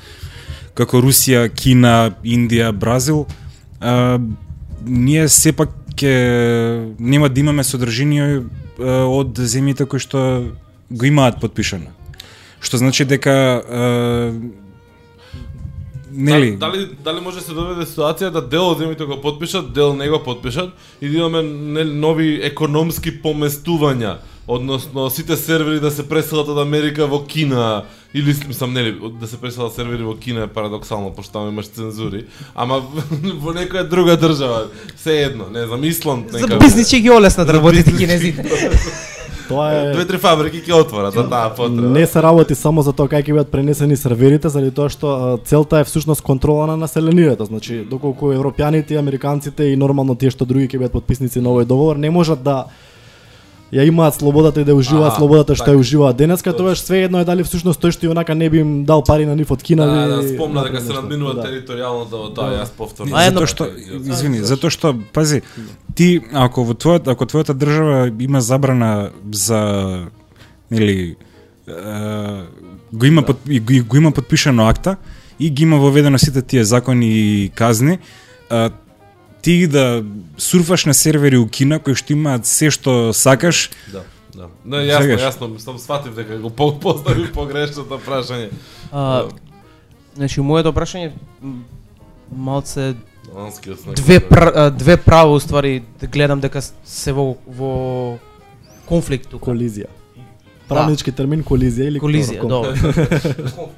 како Русија, Кина, Индија, Бразил, е, ние сепак ќе нема да имаме содржинија е, од земјите кои што го имаат подпишано. Што значи дека е, нели Дали дали може да се доведе ситуација да дел од земјите го подпишат, дел не го подпишат и да имаме нели нови економски поместувања, односно сите сервери да се преселат од Америка во Кина или мислам нели да се преселат сервери во Кина е парадоксално пошто таму имаш цензури, ама во некоја друга држава, се едно, не знам, Исланд За нека. бизнис ќе ги олесна да За работите кинезите. Тоа е Две-три фабрики ќе отворат за таа потреба. Не се работи само за тоа кај ќе бидат пренесени серверите, заради тоа што целта е всушност контрола на населението. Значи, доколку европјаните, американците и нормално тие што други ќе бидат подписници на овој договор, не можат да ја имаат слободата и да ја уживаат Аха, слободата што така. ја уживаат денеска, тоа све едно е дали всушност тој што и онака не би им дал пари на нив од Кина. Да, да, спомна дека се надминува Да. територијално до тоа, јас повторно. А, едно- затоа што извини, затоа што пази, ти ако во твојата ако твојата држава има забрана за нели е, го има и го, го има подпишано акта и ги има воведено сите тие закони и казни, ти да сурфаш на сервери у Кина кои што имаат се што сакаш, Да, да. Не, јасно, Сегаш. јасно, мислам сватив дека го по- постави погрешното прашање. А, значи моето прашање малце две пр, две права уствари гледам дека се во во конфликт тука. Колизија. Правнички термин колизија или Колизија, добро.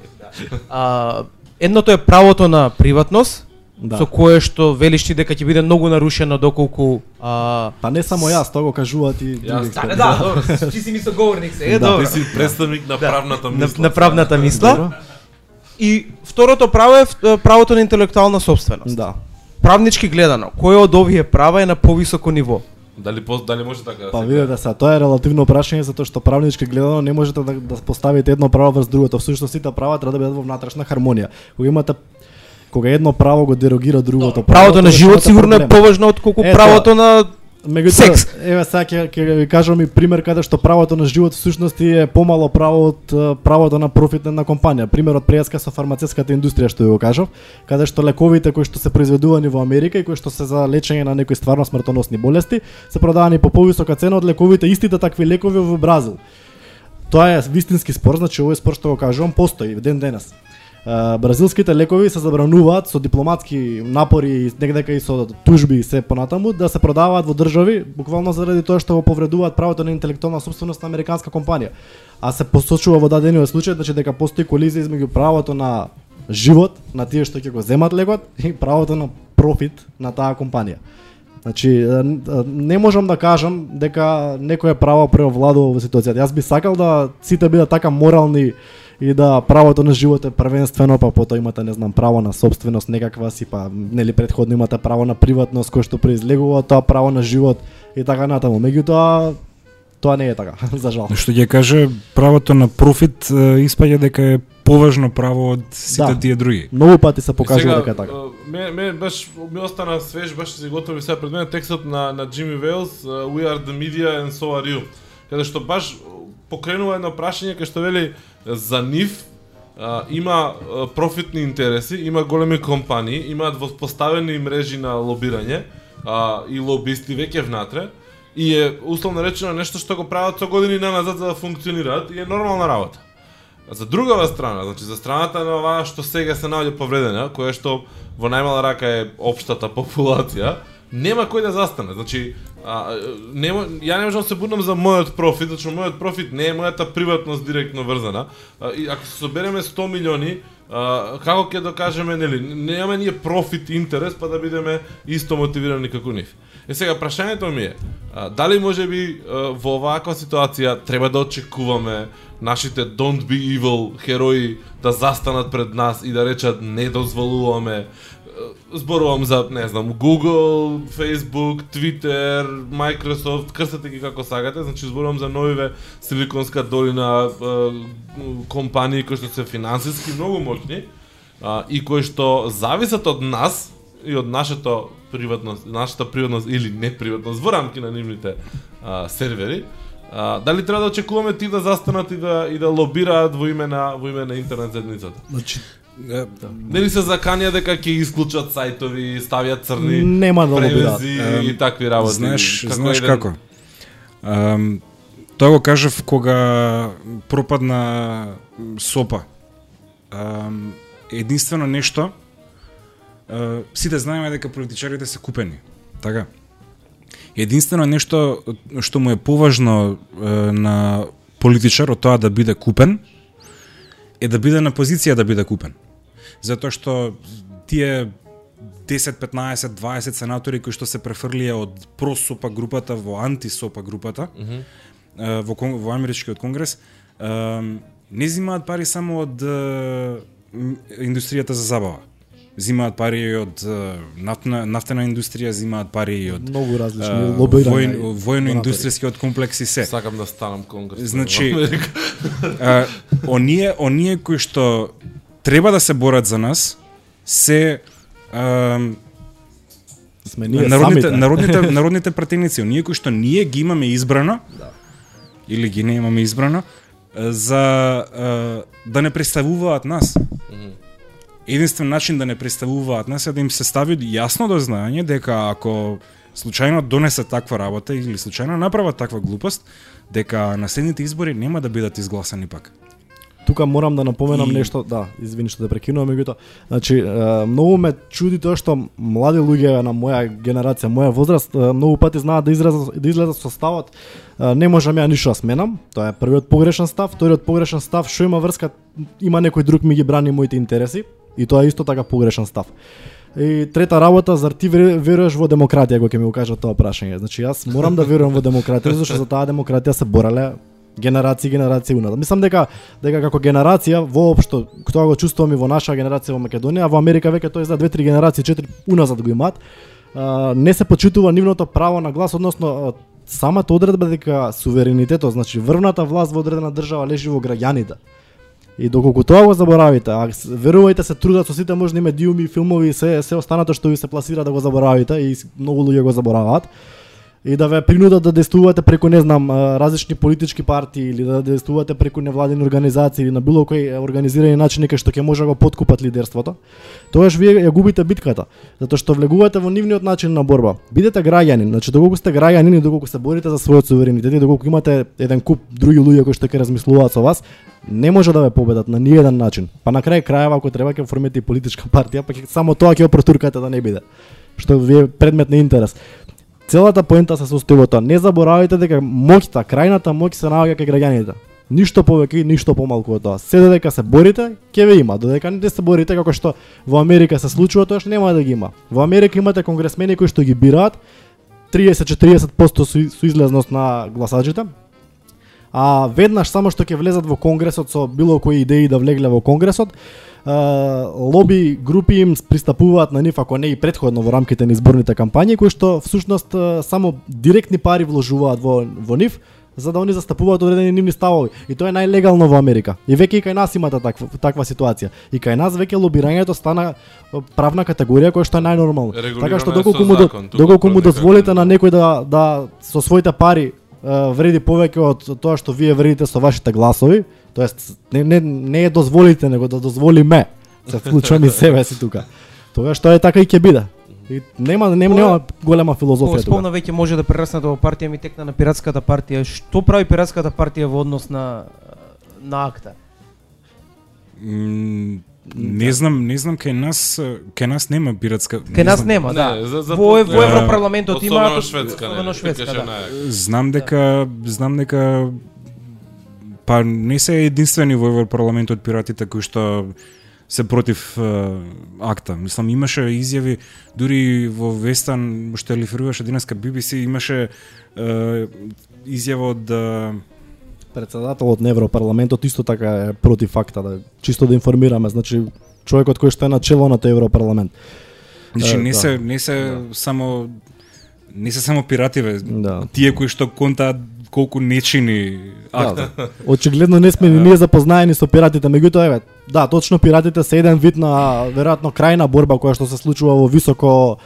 А, едното е правото на приватност, Да. со кое што велиш ти дека ќе биде многу нарушено доколку а Па не само јас, тоа го кажуваат и Јас- други Да, Да, да, добро, ти си ми соговорник се, е Да. добро. Ти си представник на правната На, мисла. на правната мисла. Добро. И второто право е правото на интелектуална собственост. Да. Правнички гледано, кој од овие права е на повисоко ниво? Дали по- дали може така да Па видете се, тоа е релативно прашање затоа што правнички гледано не можете да, да поставите едно право врз другото. Всушност сите права треба да бидат во внатрешна хармонија. Кога имате кога едно право го дерогира другото право, Правото на живот сигурно е поважно од колку правото на Меѓутоа, секс. еве сега ќе ќе ви кажам и пример каде што правото на живот всушност е помало право од правото на профит на една компанија. Примерот преска со фармацевската индустрија што ја го кажав, каде што лековите кои што се произведувани во Америка и кои што се за лечење на некои стварно смртоносни болести, се продавани по повисока цена од лековите истите такви лекови во Бразил. Тоа е вистински спор, значи овој спор што го кажувам постои ден денес. Бразилските лекови се забрануваат со дипломатски напори и негдека и со тужби и се понатаму да се продаваат во држави буквално заради тоа што го повредуваат правото на интелектуална собственост на американска компанија. А се посочува во дадениот случај значи дека постои колизија измеѓу правото на живот на тие што ќе го земат лекот и правото на профит на таа компанија. Значи, не можам да кажам дека некое право преовладува во ситуацијата. Јас би сакал да сите бидат така морални и да правото на живот е првенствено, па потоа имате, не знам, право на собственост некаква си, па нели предходно имате право на приватност кој што произлегува од тоа право на живот и така натаму. Меѓутоа, тоа не е така, за жал. што ќе каже правото на профит испаѓа дека е поважно право од сите Да. тие други. Многу пати се покажува дека е така. Ме, ме баш ми остана свеж, беше се готови сега пред мене текстот на на Джими Вейлс, uh, We are the media and so are you. Каде што баш покренува едно прашање кај што вели за нив а, има а, профитни интереси, има големи компании, имаат воспоставени мрежи на лобирање а, и лобисти веќе внатре и е условно речено нешто што го прават со години наназад за да функционираат и е нормална работа. За другава страна, значи за страната на оваа што сега се наоѓа повредена, која што во најмала рака е општата популација, нема кој да застане. Значи, А, не, ја не можам да се будам за мојот профит, зашто мојот профит не е мојата приватност директно врзана. А, и ако се собереме 100 милиони, а, како ќе докажеме, нели, немаме ние профит интерес, па да бидеме исто мотивирани како нив. Е сега прашањето ми е, а, дали може би а, во оваква ситуација треба да очекуваме нашите don't be evil херои да застанат пред нас и да речат не дозволуваме зборувам за, не знам, Google, Facebook, Twitter, Microsoft, крстате ги како сагате, значи зборувам за новиве Силиконска долина компании кои што се финансиски многу моќни и кои што зависат од нас и од нашето приватност, нашата приватност или неприватност во рамки на нивните а, сервери, а, дали треба да очекуваме ти да застанат и да и да лобираат во име на во име на интернет заедницата? Значи, Нели се заканија дека ќе исклучат сајтови, ставиат црни Нема да превези и такви работи. Знаеш, Како знаеш еден- како? Um, тоа го кажав кога пропадна СОПа. Um, единствено нешто, uh, сите знаеме дека политичарите се купени. Така? Единствено нешто што му е поважно uh, на политичар од тоа да биде купен, е да биде на позиција да биде купен. Затоа што тие 10, 15, 20 сенатори кои што се префрлија од просопа групата во антисопа групата mm -hmm. во, во америчкиот конгрес не зимаат пари само од индустријата за забава. Зимаат пари и од нафтна, нафтена индустрија, зимаат пари и од Многу различни лобирања. војн, и војно-индустријскиот комплекс и се. Сакам да станам конгрес. Значи, а, оние оние кои што треба да се борат за нас се а, Сме ние народните самите. народните народните пратеници, оние кои што ние ги имаме избрано да. или ги не имаме избрано за а, да не представуваат нас. Единствен начин да не представуваат нас е да им се стави јасно до знаење дека ако случајно донесе таква работа или случајно направат таква глупост, дека на следните избори нема да бидат изгласани пак. Тука морам да напоменам И- нешто, да, извини што те прекинувам, меѓутоа, значи многу ме чуди тоа што млади луѓе на моја генерација, моја возраст, многу пати знаат да излезат да излезат со ставот не можам ја ништо да сменам. Тоа е првиот погрешен став, вториот погрешен став што има врска има некој друг ми ги брани моите интереси и тоа е исто така погрешен став. И трета работа, зар ти веру- веруваш во демократија, кога ќе ми го кажат тоа прашање? Значи јас морам да верувам во демократија, зашто за таа демократија се бореле генерации генерации уназад. Мислам дека дека како генерација воопшто тоа го чувствувам и во наша генерација во Македонија, а во Америка веќе тоа е за 2-3 генерации, 4 уназад го имаат. Не се почитува нивното право на глас, односно самата одредба дека суверенитетот, значи врвната власт во одредена држава лежи во граѓаните. И доколку тоа го заборавите, а верувајте се трудат со сите можни медиуми, филмови и се се останато што ви се пласира да го заборавите и многу луѓе го забораваат и да ве принудат да действувате преку не знам различни политички партии или да действувате преку невладени организации или на било кој организирани начин кај што ќе може да го подкупат лидерството, тогаш вие ја губите битката, затоа што влегувате во нивниот начин на борба. Бидете граѓани, значи доколку сте граѓани и доколку се борите за својот суверенитет и доколку имате еден куп други луѓе кои што ќе размислуваат со вас, не може да ве победат на ниеден начин. Па на крај крајава ако треба ќе оформите и политичка партија, па само тоа ќе го протуркате да не биде. Што ви е предмет на интерес. Целата поента се состои во тоа. Не заборавајте дека моќта, крајната моќ се наоѓа кај граѓаните. Ништо повеќе и ништо помалку од тоа. Се додека се борите, ќе ве има. Додека не се борите како што во Америка се случува, тоа што нема да ги има. Во Америка имате конгресмени кои што ги бираат 30-40% су, су излезност на гласачите, а веднаш само што ќе влезат во конгресот со било кои идеи да влегле во конгресот, лоби групи им пристапуваат на нив ако не и предходно во рамките на изборните кампањи кои што всушност само директни пари вложуваат во во нив за да они застапуваат одредени нивни ставови. И тоа е најлегално во Америка. И веќе и кај нас имате таква таква ситуација. И кај нас веќе лобирањето стана правна категорија која што е најнормално. Така што доколку му закон, доколку му дозволите на некој да да со своите пари вреди повеќе од тоа што вие вредите со вашите гласови, тоест не не не е дозволите, него да дозволиме. Се вклучувам и себе си тука. Тоа што е така и ќе биде. И нема нема, нема голема филозофија тука. спомна веќе може да прераснат во партија ми текна на пиратската партија. Што прави пиратската партија во однос на на акта? Не знам, не знам кај нас, кај нас нема пиратска. Кај нас нема, да. Не, за- за- Во, во Да. Европарламентот Особено има Шведска, особено Шведска, викаше да. најак. Знам дека знам дека па не се единствени во Европарламентот пиратите кои што се против е, акта. Мислам имаше изјави дури во Вестан што реферуваше денеска BBC имаше е, изјава од Председателот на Европарламентот исто така е против факта да чисто да информираме, значи човекот кој што е на чело на тој Европарламент. Значи не да. се не се само не се само пиративе, Да. тие кои што контаат колку нечини акта. Да, да. Очигледно не сме ни ние запознаени со пиратите, меѓутоа еве, да, точно пиратите се еден вид на веројатно крајна борба која што се случува во високо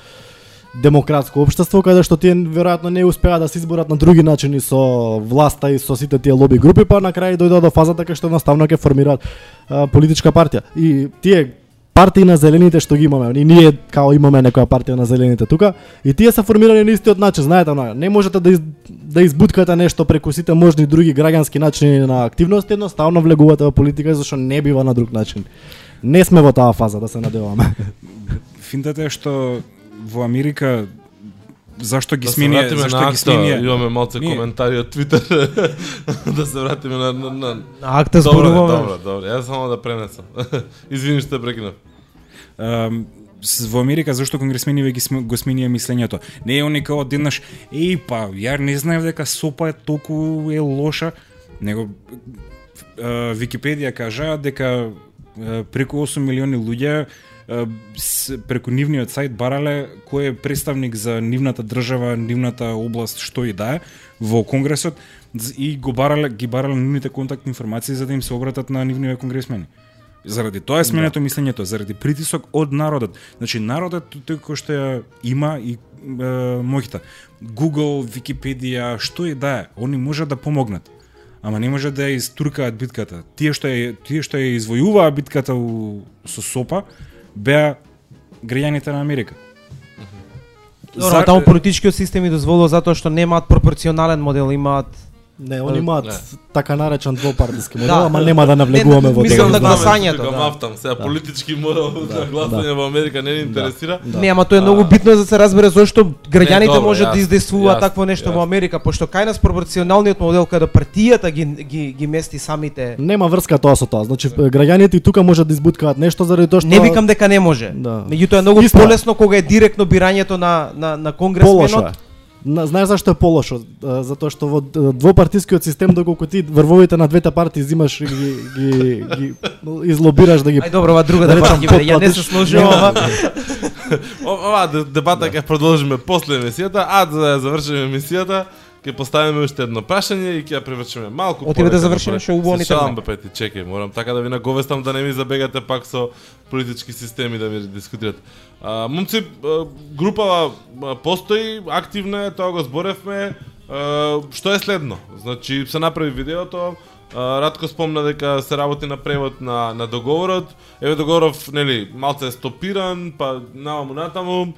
демократско општество каде што тие веројатно не успеа да се изборат на други начини со власта и со сите тие лоби групи, па на крај дојдоа до фазата кај што едноставно ќе формираат а, политичка партија. И тие партии на зелените што ги имаме, и ние као имаме некоја партија на зелените тука, и тие се формирани на истиот начин, знаете, она, не можете да из, да избуткате нешто преку сите можни други граѓански начини на активност, едноставно влегувате во политика зашто не бива на друг начин. Не сме во таа фаза, да се надеваме. Финтата е што во Америка зашто ги Да смени, зашто на ги смени имаме малце Ние- коментари од Твитер. да се вратиме на, на, на... На акта Добро, зборуваме. добро, добро. Јас само да пренесам. Извини што те прекинав. С- во Америка зашто конгресмениве ги сме, го сменија мислењето. Не е они као одеднаш, еј па, ја не знаев дека сопа е толку е лоша, него е, Википедија кажа дека е, преку 8 милиони луѓе преку нивниот сајт барале кој е представник за нивната држава, нивната област, што и да е, во Конгресот и го барале, ги барале нивните контактни информации за да им се обратат на нивниве конгресмени. Заради тоа е сменето мислењето, заради притисок од народот. Значи народот тој кој што ја има и е, моќта. Google, Википедија, што и да е, они може да помогнат. Ама не може да ја истуркаат битката. Тие што ја, тие што ја извојуваа битката у, со СОПА беа граѓаните на Америка. Добро, таму политичкиот систем и дозволува затоа што немаат пропорционален модел, имаат Не, они имаат така наречен двопартиски модел, Да. ама нема да навлегуваме во мислам тоа. на гласањето, да. мафтам, сега политички модел за гласање во Америка не ни интересира. Да. Не, ама тоа е многу битно за да се разбере зошто граѓаните можат да издействуваат такво нешто во. Америка, пошто кај нас пропорционалниот модел каде партијата ги ги ги мести самите. Нема врска тоа со тоа. Значи граѓаните и тука можат да избуткаат нешто заради тоа што Не викам дека не може. Да. Меѓутоа е многу полесно кога е директно бирањето на на на конгресменот. Знаеш зашто е полошо? Затоа што во двопартискиот систем доколку ти врвовите на двете партии зимаш и ги, ги, ги излобираш да ги Ај добро, ова друга Да дебата речам. Ја не се О- Ова де- дебата ќе продолжиме после емисијата, а за да завршиме емисијата, ќе поставиме уште едно прашање и ќе ја превршиме малку Отиде да повеќе завршиме, што убаво ни Се шалам, тргна. бе, Пети, чекај, морам така да ви наговестам да не ми забегате пак со политички системи да ми дискутирате. А, момци, групава постои, активна е, тоа го зборевме. А, што е следно? Значи, се направи видеото, Радко спомна дека се работи на превод на, на договорот. Еве договоров, нели, малце е стопиран, па наваму натаму. Е,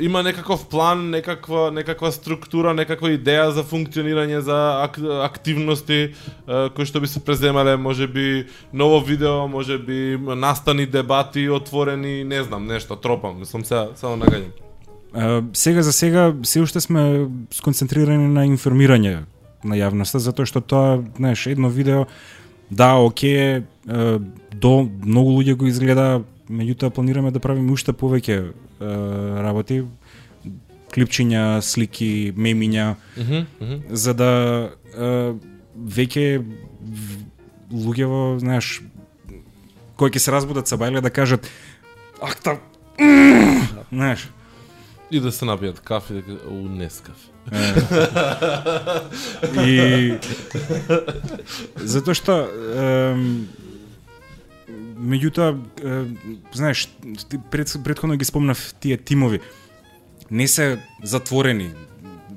Има некаков план, некаква некаква структура, некаква идеја за функционирање за ак, активности е, кои што би се преземале, можеби ново видео, можеби настани дебати отворени, не знам, нешто тропам, мислам се само нагаѓам. Сега за сега се уште сме сконцентрирани на информирање на јавноста затоа што тоа, знаеш, едно видео да, оке, до многу луѓе го изгледа, меѓутоа планираме да правиме уште повеќе е, работи, клипчиња, слики, мемиња, Мгм, мгм. за да е, веќе в- луѓево, знаеш, кои ќе се разбудат са бајле да кажат акта, знаеш, И да се напијат кафе, дека у нескафе. И затоа што меѓутоа знаеш пред, предходно ги спомнав тие тимови. Не се затворени.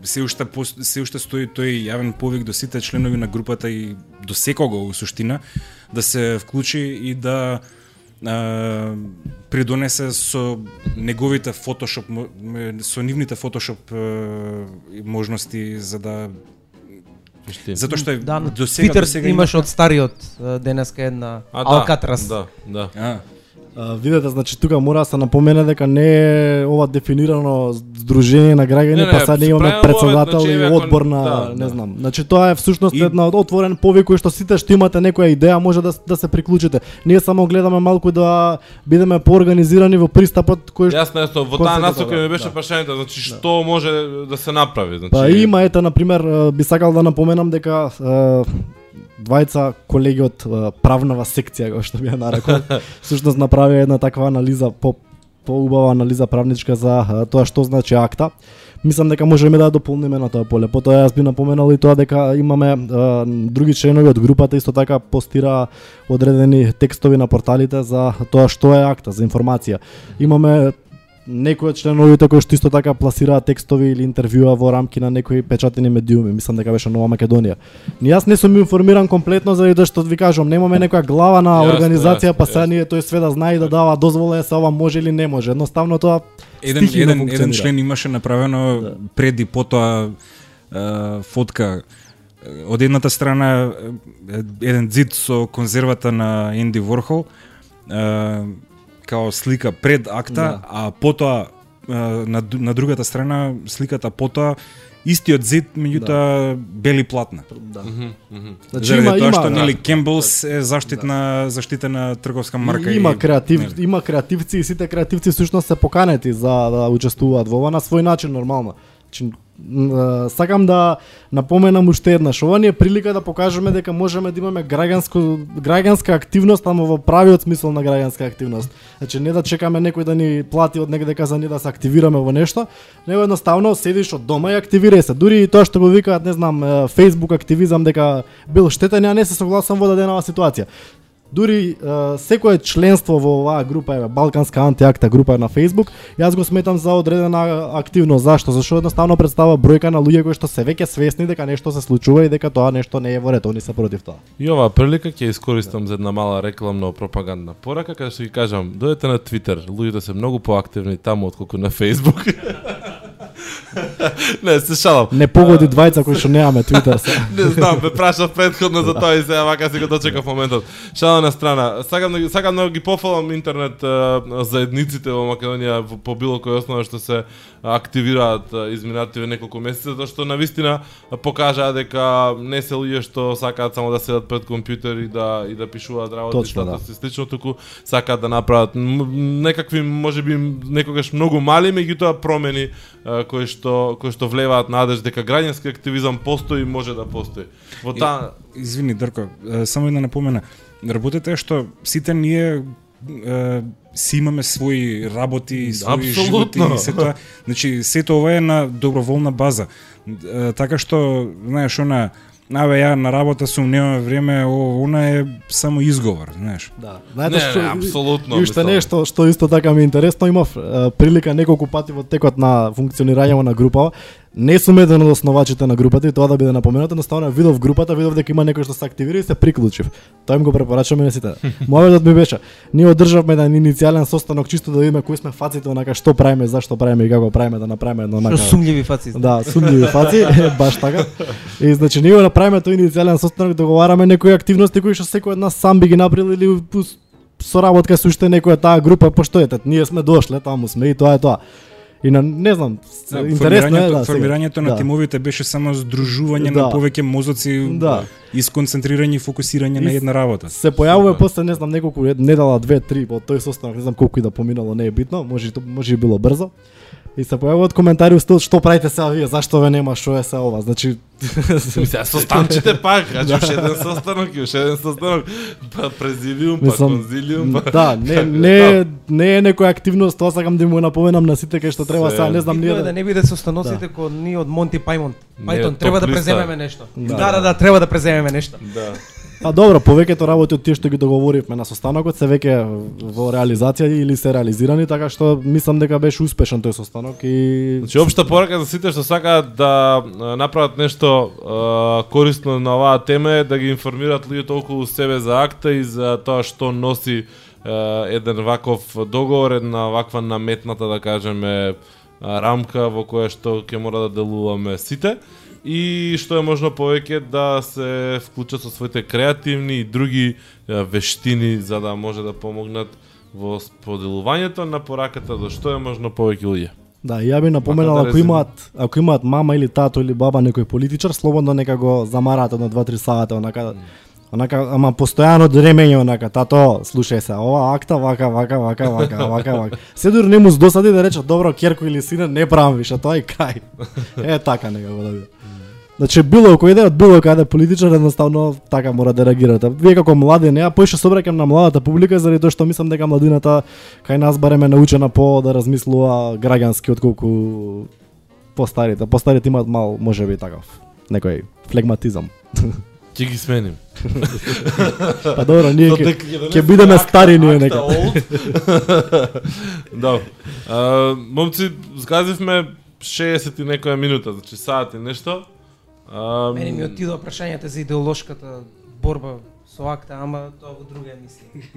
Се уште се уште стои тој јавен повик до сите членови на групата и до секого во суштина да се вклучи и да а, придонесе со неговите фотошоп со нивните фотошоп можности за да Вишти. затоа што е Да, до сега Твитер до сега имаш од стариот денеска една А, да, Алкатрас. Да, да. А, видете, значи тука мора да се напомене дека не е ова дефинирано здружение на граѓани, Не, не, па сега не имаме председател значи, и одбор на, да, не да. знам. Значи тоа е всушност И- една од отворен повик кој што сите што имате некоја идеја може да да се приклучите. Ние само гледаме малку да бидеме поорганизирани во пристапот кој што Јасно, јасно, во таа насока да, ми беше да. прашањето, значи што може да се направи, значи Па има ете на пример би сакал да напоменам дека е, двајца колеги од правнава секција кој што би ја нарекол всушност направи една таква анализа по поубава анализа правничка за тоа што значи акта. Мислам дека можеме да дополниме на тоа поле. Потоа јас би напоменал и тоа дека имаме е, други членови од групата исто така постира одредени текстови на порталите за тоа што е акта, за информација. Имаме некои од членовите кои што исто така пласираат текстови или интервјуа во рамки на некои печатени медиуми, мислам дека беше Нова Македонија. Ни јас не сум информиран комплетно заради тоа што ви кажувам, немаме некоја глава на организација, па сега ние тој све да знае и да дава дозвола е се ова може или не може. Едноставно тоа Еден, еден, еден член имаше направено Да. пред и потоа фотка од едната страна еден зид со конзервата на Енди Ворхол као слика пред акта, Да. а потоа на, на другата страна сликата потоа истиот зид меѓутоа бели платна. да. Значи Заради има тоа има што да. нели Кембелс е заштитна заштитена трговска марка И, има и, креатив, нели. има креативци и сите креативци всушност се поканети за да учествуваат во ова на свој начин нормално. Значи, сакам да напоменам уште еднаш, ова ни е прилика да покажеме дека можеме да имаме граѓанско граѓанска активност, ама во правиот смисол на граѓанска активност. Значи не да чекаме некој да ни плати од негде дека за ние да се активираме во нешто, него едноставно седиш од дома и активирај се. Дури и тоа што го викаат, не знам, Facebook активизам дека бил штетен, ја не се согласам во дадена ситуација. Дури е, секое членство во оваа група е Балканска антиакта група на Facebook, јас го сметам за одредена активност. Зашто? Зашто едноставно представа бројка на луѓе кои што се веќе свесни дека нешто се случува и дека тоа нешто не е во ред, они се против тоа. И оваа прилика ќе искористам за една мала рекламно пропагандна порака, каде што ги кажам, дојдете на Твитер, луѓето се многу поактивни таму отколку на Facebook. не, се шалам. Не погоди двајца кои што немаме Twitter се. Не знам, ме прашав предходно за тоа и сега вака си го дочекав моментот. Шала на страна. Сакам да сакам да ги пофалам интернет заедниците во Македонија по било кој основа што се активираат изминативе неколку месеци, затоа што на вистина покажаа дека не се луѓе што сакаат само да седат пред компјутер и да и да пишуваат работи Точно, да. и слично, туку сакаат да направат некакви можеби некогаш многу мали, меѓутоа промени кои што кои што влеваат надеж дека граѓански активизам постои и може да постои. Во таа Извини, Дрко, само една напомена. Работата е што сите ние е, си имаме своји работи, своји животи Апсолутно. и се тоа. Значи, сето ова е на доброволна база. Е, така што, знаеш, она, Абе, ја на работа сум, немаме време, о, она е само изговор, знаеш. Да. Не, не, апсолутно, И уште мислам. нешто што исто така ми е интересно, имав е, прилика неколку пати во текот на функционирање на групава. Не сум еден од основачите на групата и тоа да биде напоменато, едноставно видов групата, видов дека има некој што се активира и се приклучив. Тоа им го препорачувам и на сите. Мојот ми беше, ние одржавме еден иницијален состанок чисто да видиме кои сме фаците, онака што правиме, зашто правиме и како правиме да направиме едно Што онака. сумљиви фаци. Да, сумњиви фаци, баш така. И значи ние го направиме тој иницијален состанок, договараме некои активности кои што секој од нас сам би ги направил или соработка со уште некоја таа група, пошто ете, ние сме дошле, таму сме и тоа е тоа. И на не знам, Да, интересно е да. формирањето на да. тимовите беше само здружување Да. на повеќе мозоци Да. и сконцентрирање и фокусирање на И една работа. Се појавува после не знам неколку недела, две, три од тој состанок, не знам колку и да поминало, не е битно, може може и било брзо. И се појавуваат коментари устил што правите сега вие, зашто ве нема, што е се ова. Значи Мисля, состанчите пак, значи уште еден состанок и уште еден состанок, па презивиум, па Мислам, конзилиум, па... Да, не не не е некоја активност, тоа сакам да му напоменам на сите кај што треба Се- сега, не знам ние да не биде со станоците кој ние од Монти Пајмон. Не, Пајтон, треба да преземеме нешто. Да. Да, да, да, треба да преземеме нешто. Да. А добро, повеќето работи од тие што ги договоривме на состанокот се веќе во реализација или се реализирани, така што мислам дека беше успешен тој состанок и Значи, општа порака за сите што сакаат да направат нешто е, корисно на оваа тема е да ги информираат луѓето околу себе за акта и за тоа што носи е, еден ваков договор, една ваква наметната, да кажеме, рамка во која што ќе мора да делуваме сите и што е можно повеќе да се вклучат со своите креативни и други вештини за да може да помогнат во споделувањето на пораката до што е можно повеќе луѓе. Да, ја би напоменал да ако резерв- имаат ако имаат мама или тато или баба некој политичар, слободно нека го замараат едно 2-3 сата, онака онака ама постојано дремење онака тато слушај се ова акта вака вака вака вака вака вака се дури не му досади да рече добро керко или сине не правам више тоа и крај е така некако да биде Значи било кој иде од било каде политичар едноставно така мора да реагирате. Вие како млади, не, ја поише се обраќам на младата публика заради тоа што мислам дека младината кај нас барем е научена по да размислува граѓански отколку постарите. Постарите имаат мал можеби такав некој флегматизам. Ќе ги сменим. Па добро, ние ќе ќе бидеме стари ние нека. да. А, момци, згазивме 60 и некоја минута, значи саат и нешто. А, Мене ми отидоа прашањата за идеолошката борба со акта, ама тоа во друга емисија.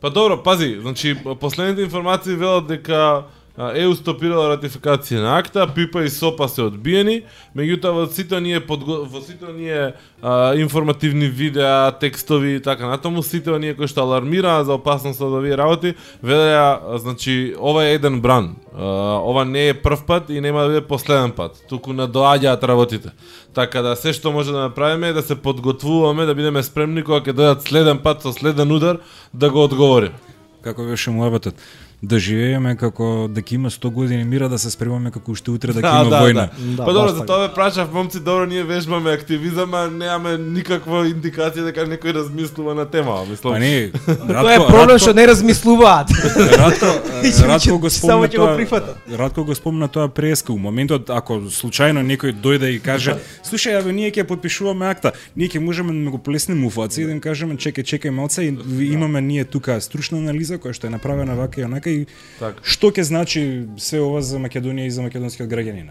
Па добро, пази, значи последните информации велат дека ЕУ стопирала ратификација на акта, ПИПА и СОПА се одбиени, меѓутоа во сите оние подго... во сите оние а, информативни видеа, текстови и така натаму, сите оние кои што алармираа за опасност од овие работи, велеа, значи, ова е еден бран. А, ова не е прв пат и нема да биде последен пат. Туку надоаѓаат работите. Така да се што може да направиме е да се подготвуваме, да бидеме спремни кога ќе дојдат следен пат со следен удар да го одговориме. Како беше муабетот? Да живееме како дека има 100 години мира, да се спремаме како уште утре дека Да, има да, војна. Да, па добро, за тоа ве прашав, момци, добро, ние вежбаме активизам, а немаме никаква индикација дека некој размислува на тема, мислам. Па не, Тоа е проблем што не размислуваат. Радко, ќе- Радко го само спомна ќе го тоа. Радко го спомна тоа преска. У моментот ако случајно некој дојде и каже, слушај, абе ние ќе потпишуваме акта, ние ќе можеме да го плеснеме уфаци и да им кажеме чекај, чекај малце и ви- имаме ние тука стручна анализа која што е направена вака и онака и Така. што ќе значи се ова за Македонија и за македонскиот граѓанин.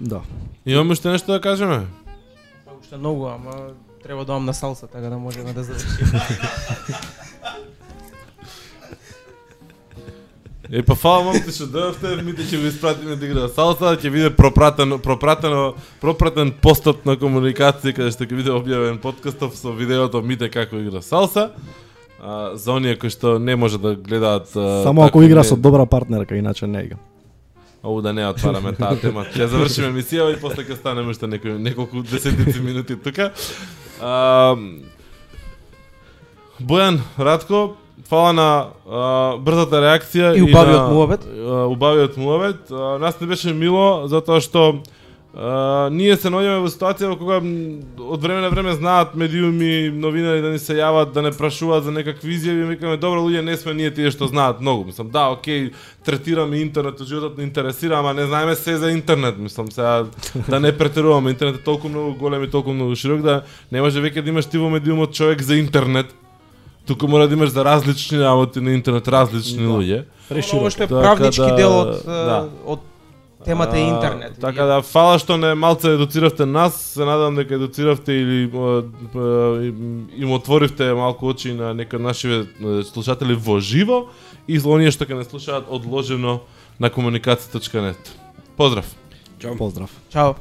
Да. Имаме уште нешто да кажеме? Па уште многу, ама треба да одам на салса, така да можеме да завршиме. Е, па фала момци што дојавте, мите ќе го испратиме да игра салса, ќе биде пропратено, пропратено, пропратен постот на комуникација каде што ќе биде објавен подкастов со видеото Мите како игра салса. А, за оние кои што не може да гледаат Само ако игра не- со добра партнерка, иначе не ига. Оу да не отвараме таа тема. Ќе завршиме емисија и после ќе станеме уште некои неколку десетици минути тука. А, Бојан Радко, фала на а, брзата реакција И убавиот муабет. убавиот муабет. Нас не беше мило затоа што а, ние се наоѓаме во ситуација во кога од време на време знаат медиуми, новинари да ни се јават, да не прашуваат за некакви изјави, и викаме добро луѓе не сме ние тие што знаат многу. Мислам да, окей, третираме интернет, животот не интересира, ама не знаеме се за интернет, мислам сега да не претеруваме. Интернет е толку многу голем и толку многу широк да не може веќе да имаш ти во медиумот човек за интернет. Туку мора да имаш за различни работи на интернет, различни Да. луѓе. Ова што е Така правнички да- дел од да. од темата е А, интернет. Така да, фала што не малце едуциравте нас, се надам дека едуциравте или а, а, им- отворивте малку очи на некои нашиве а, слушатели во живо и за оние што ќе не слушаат одложено на комуникација.нет. Поздрав! Поздрав. Чао.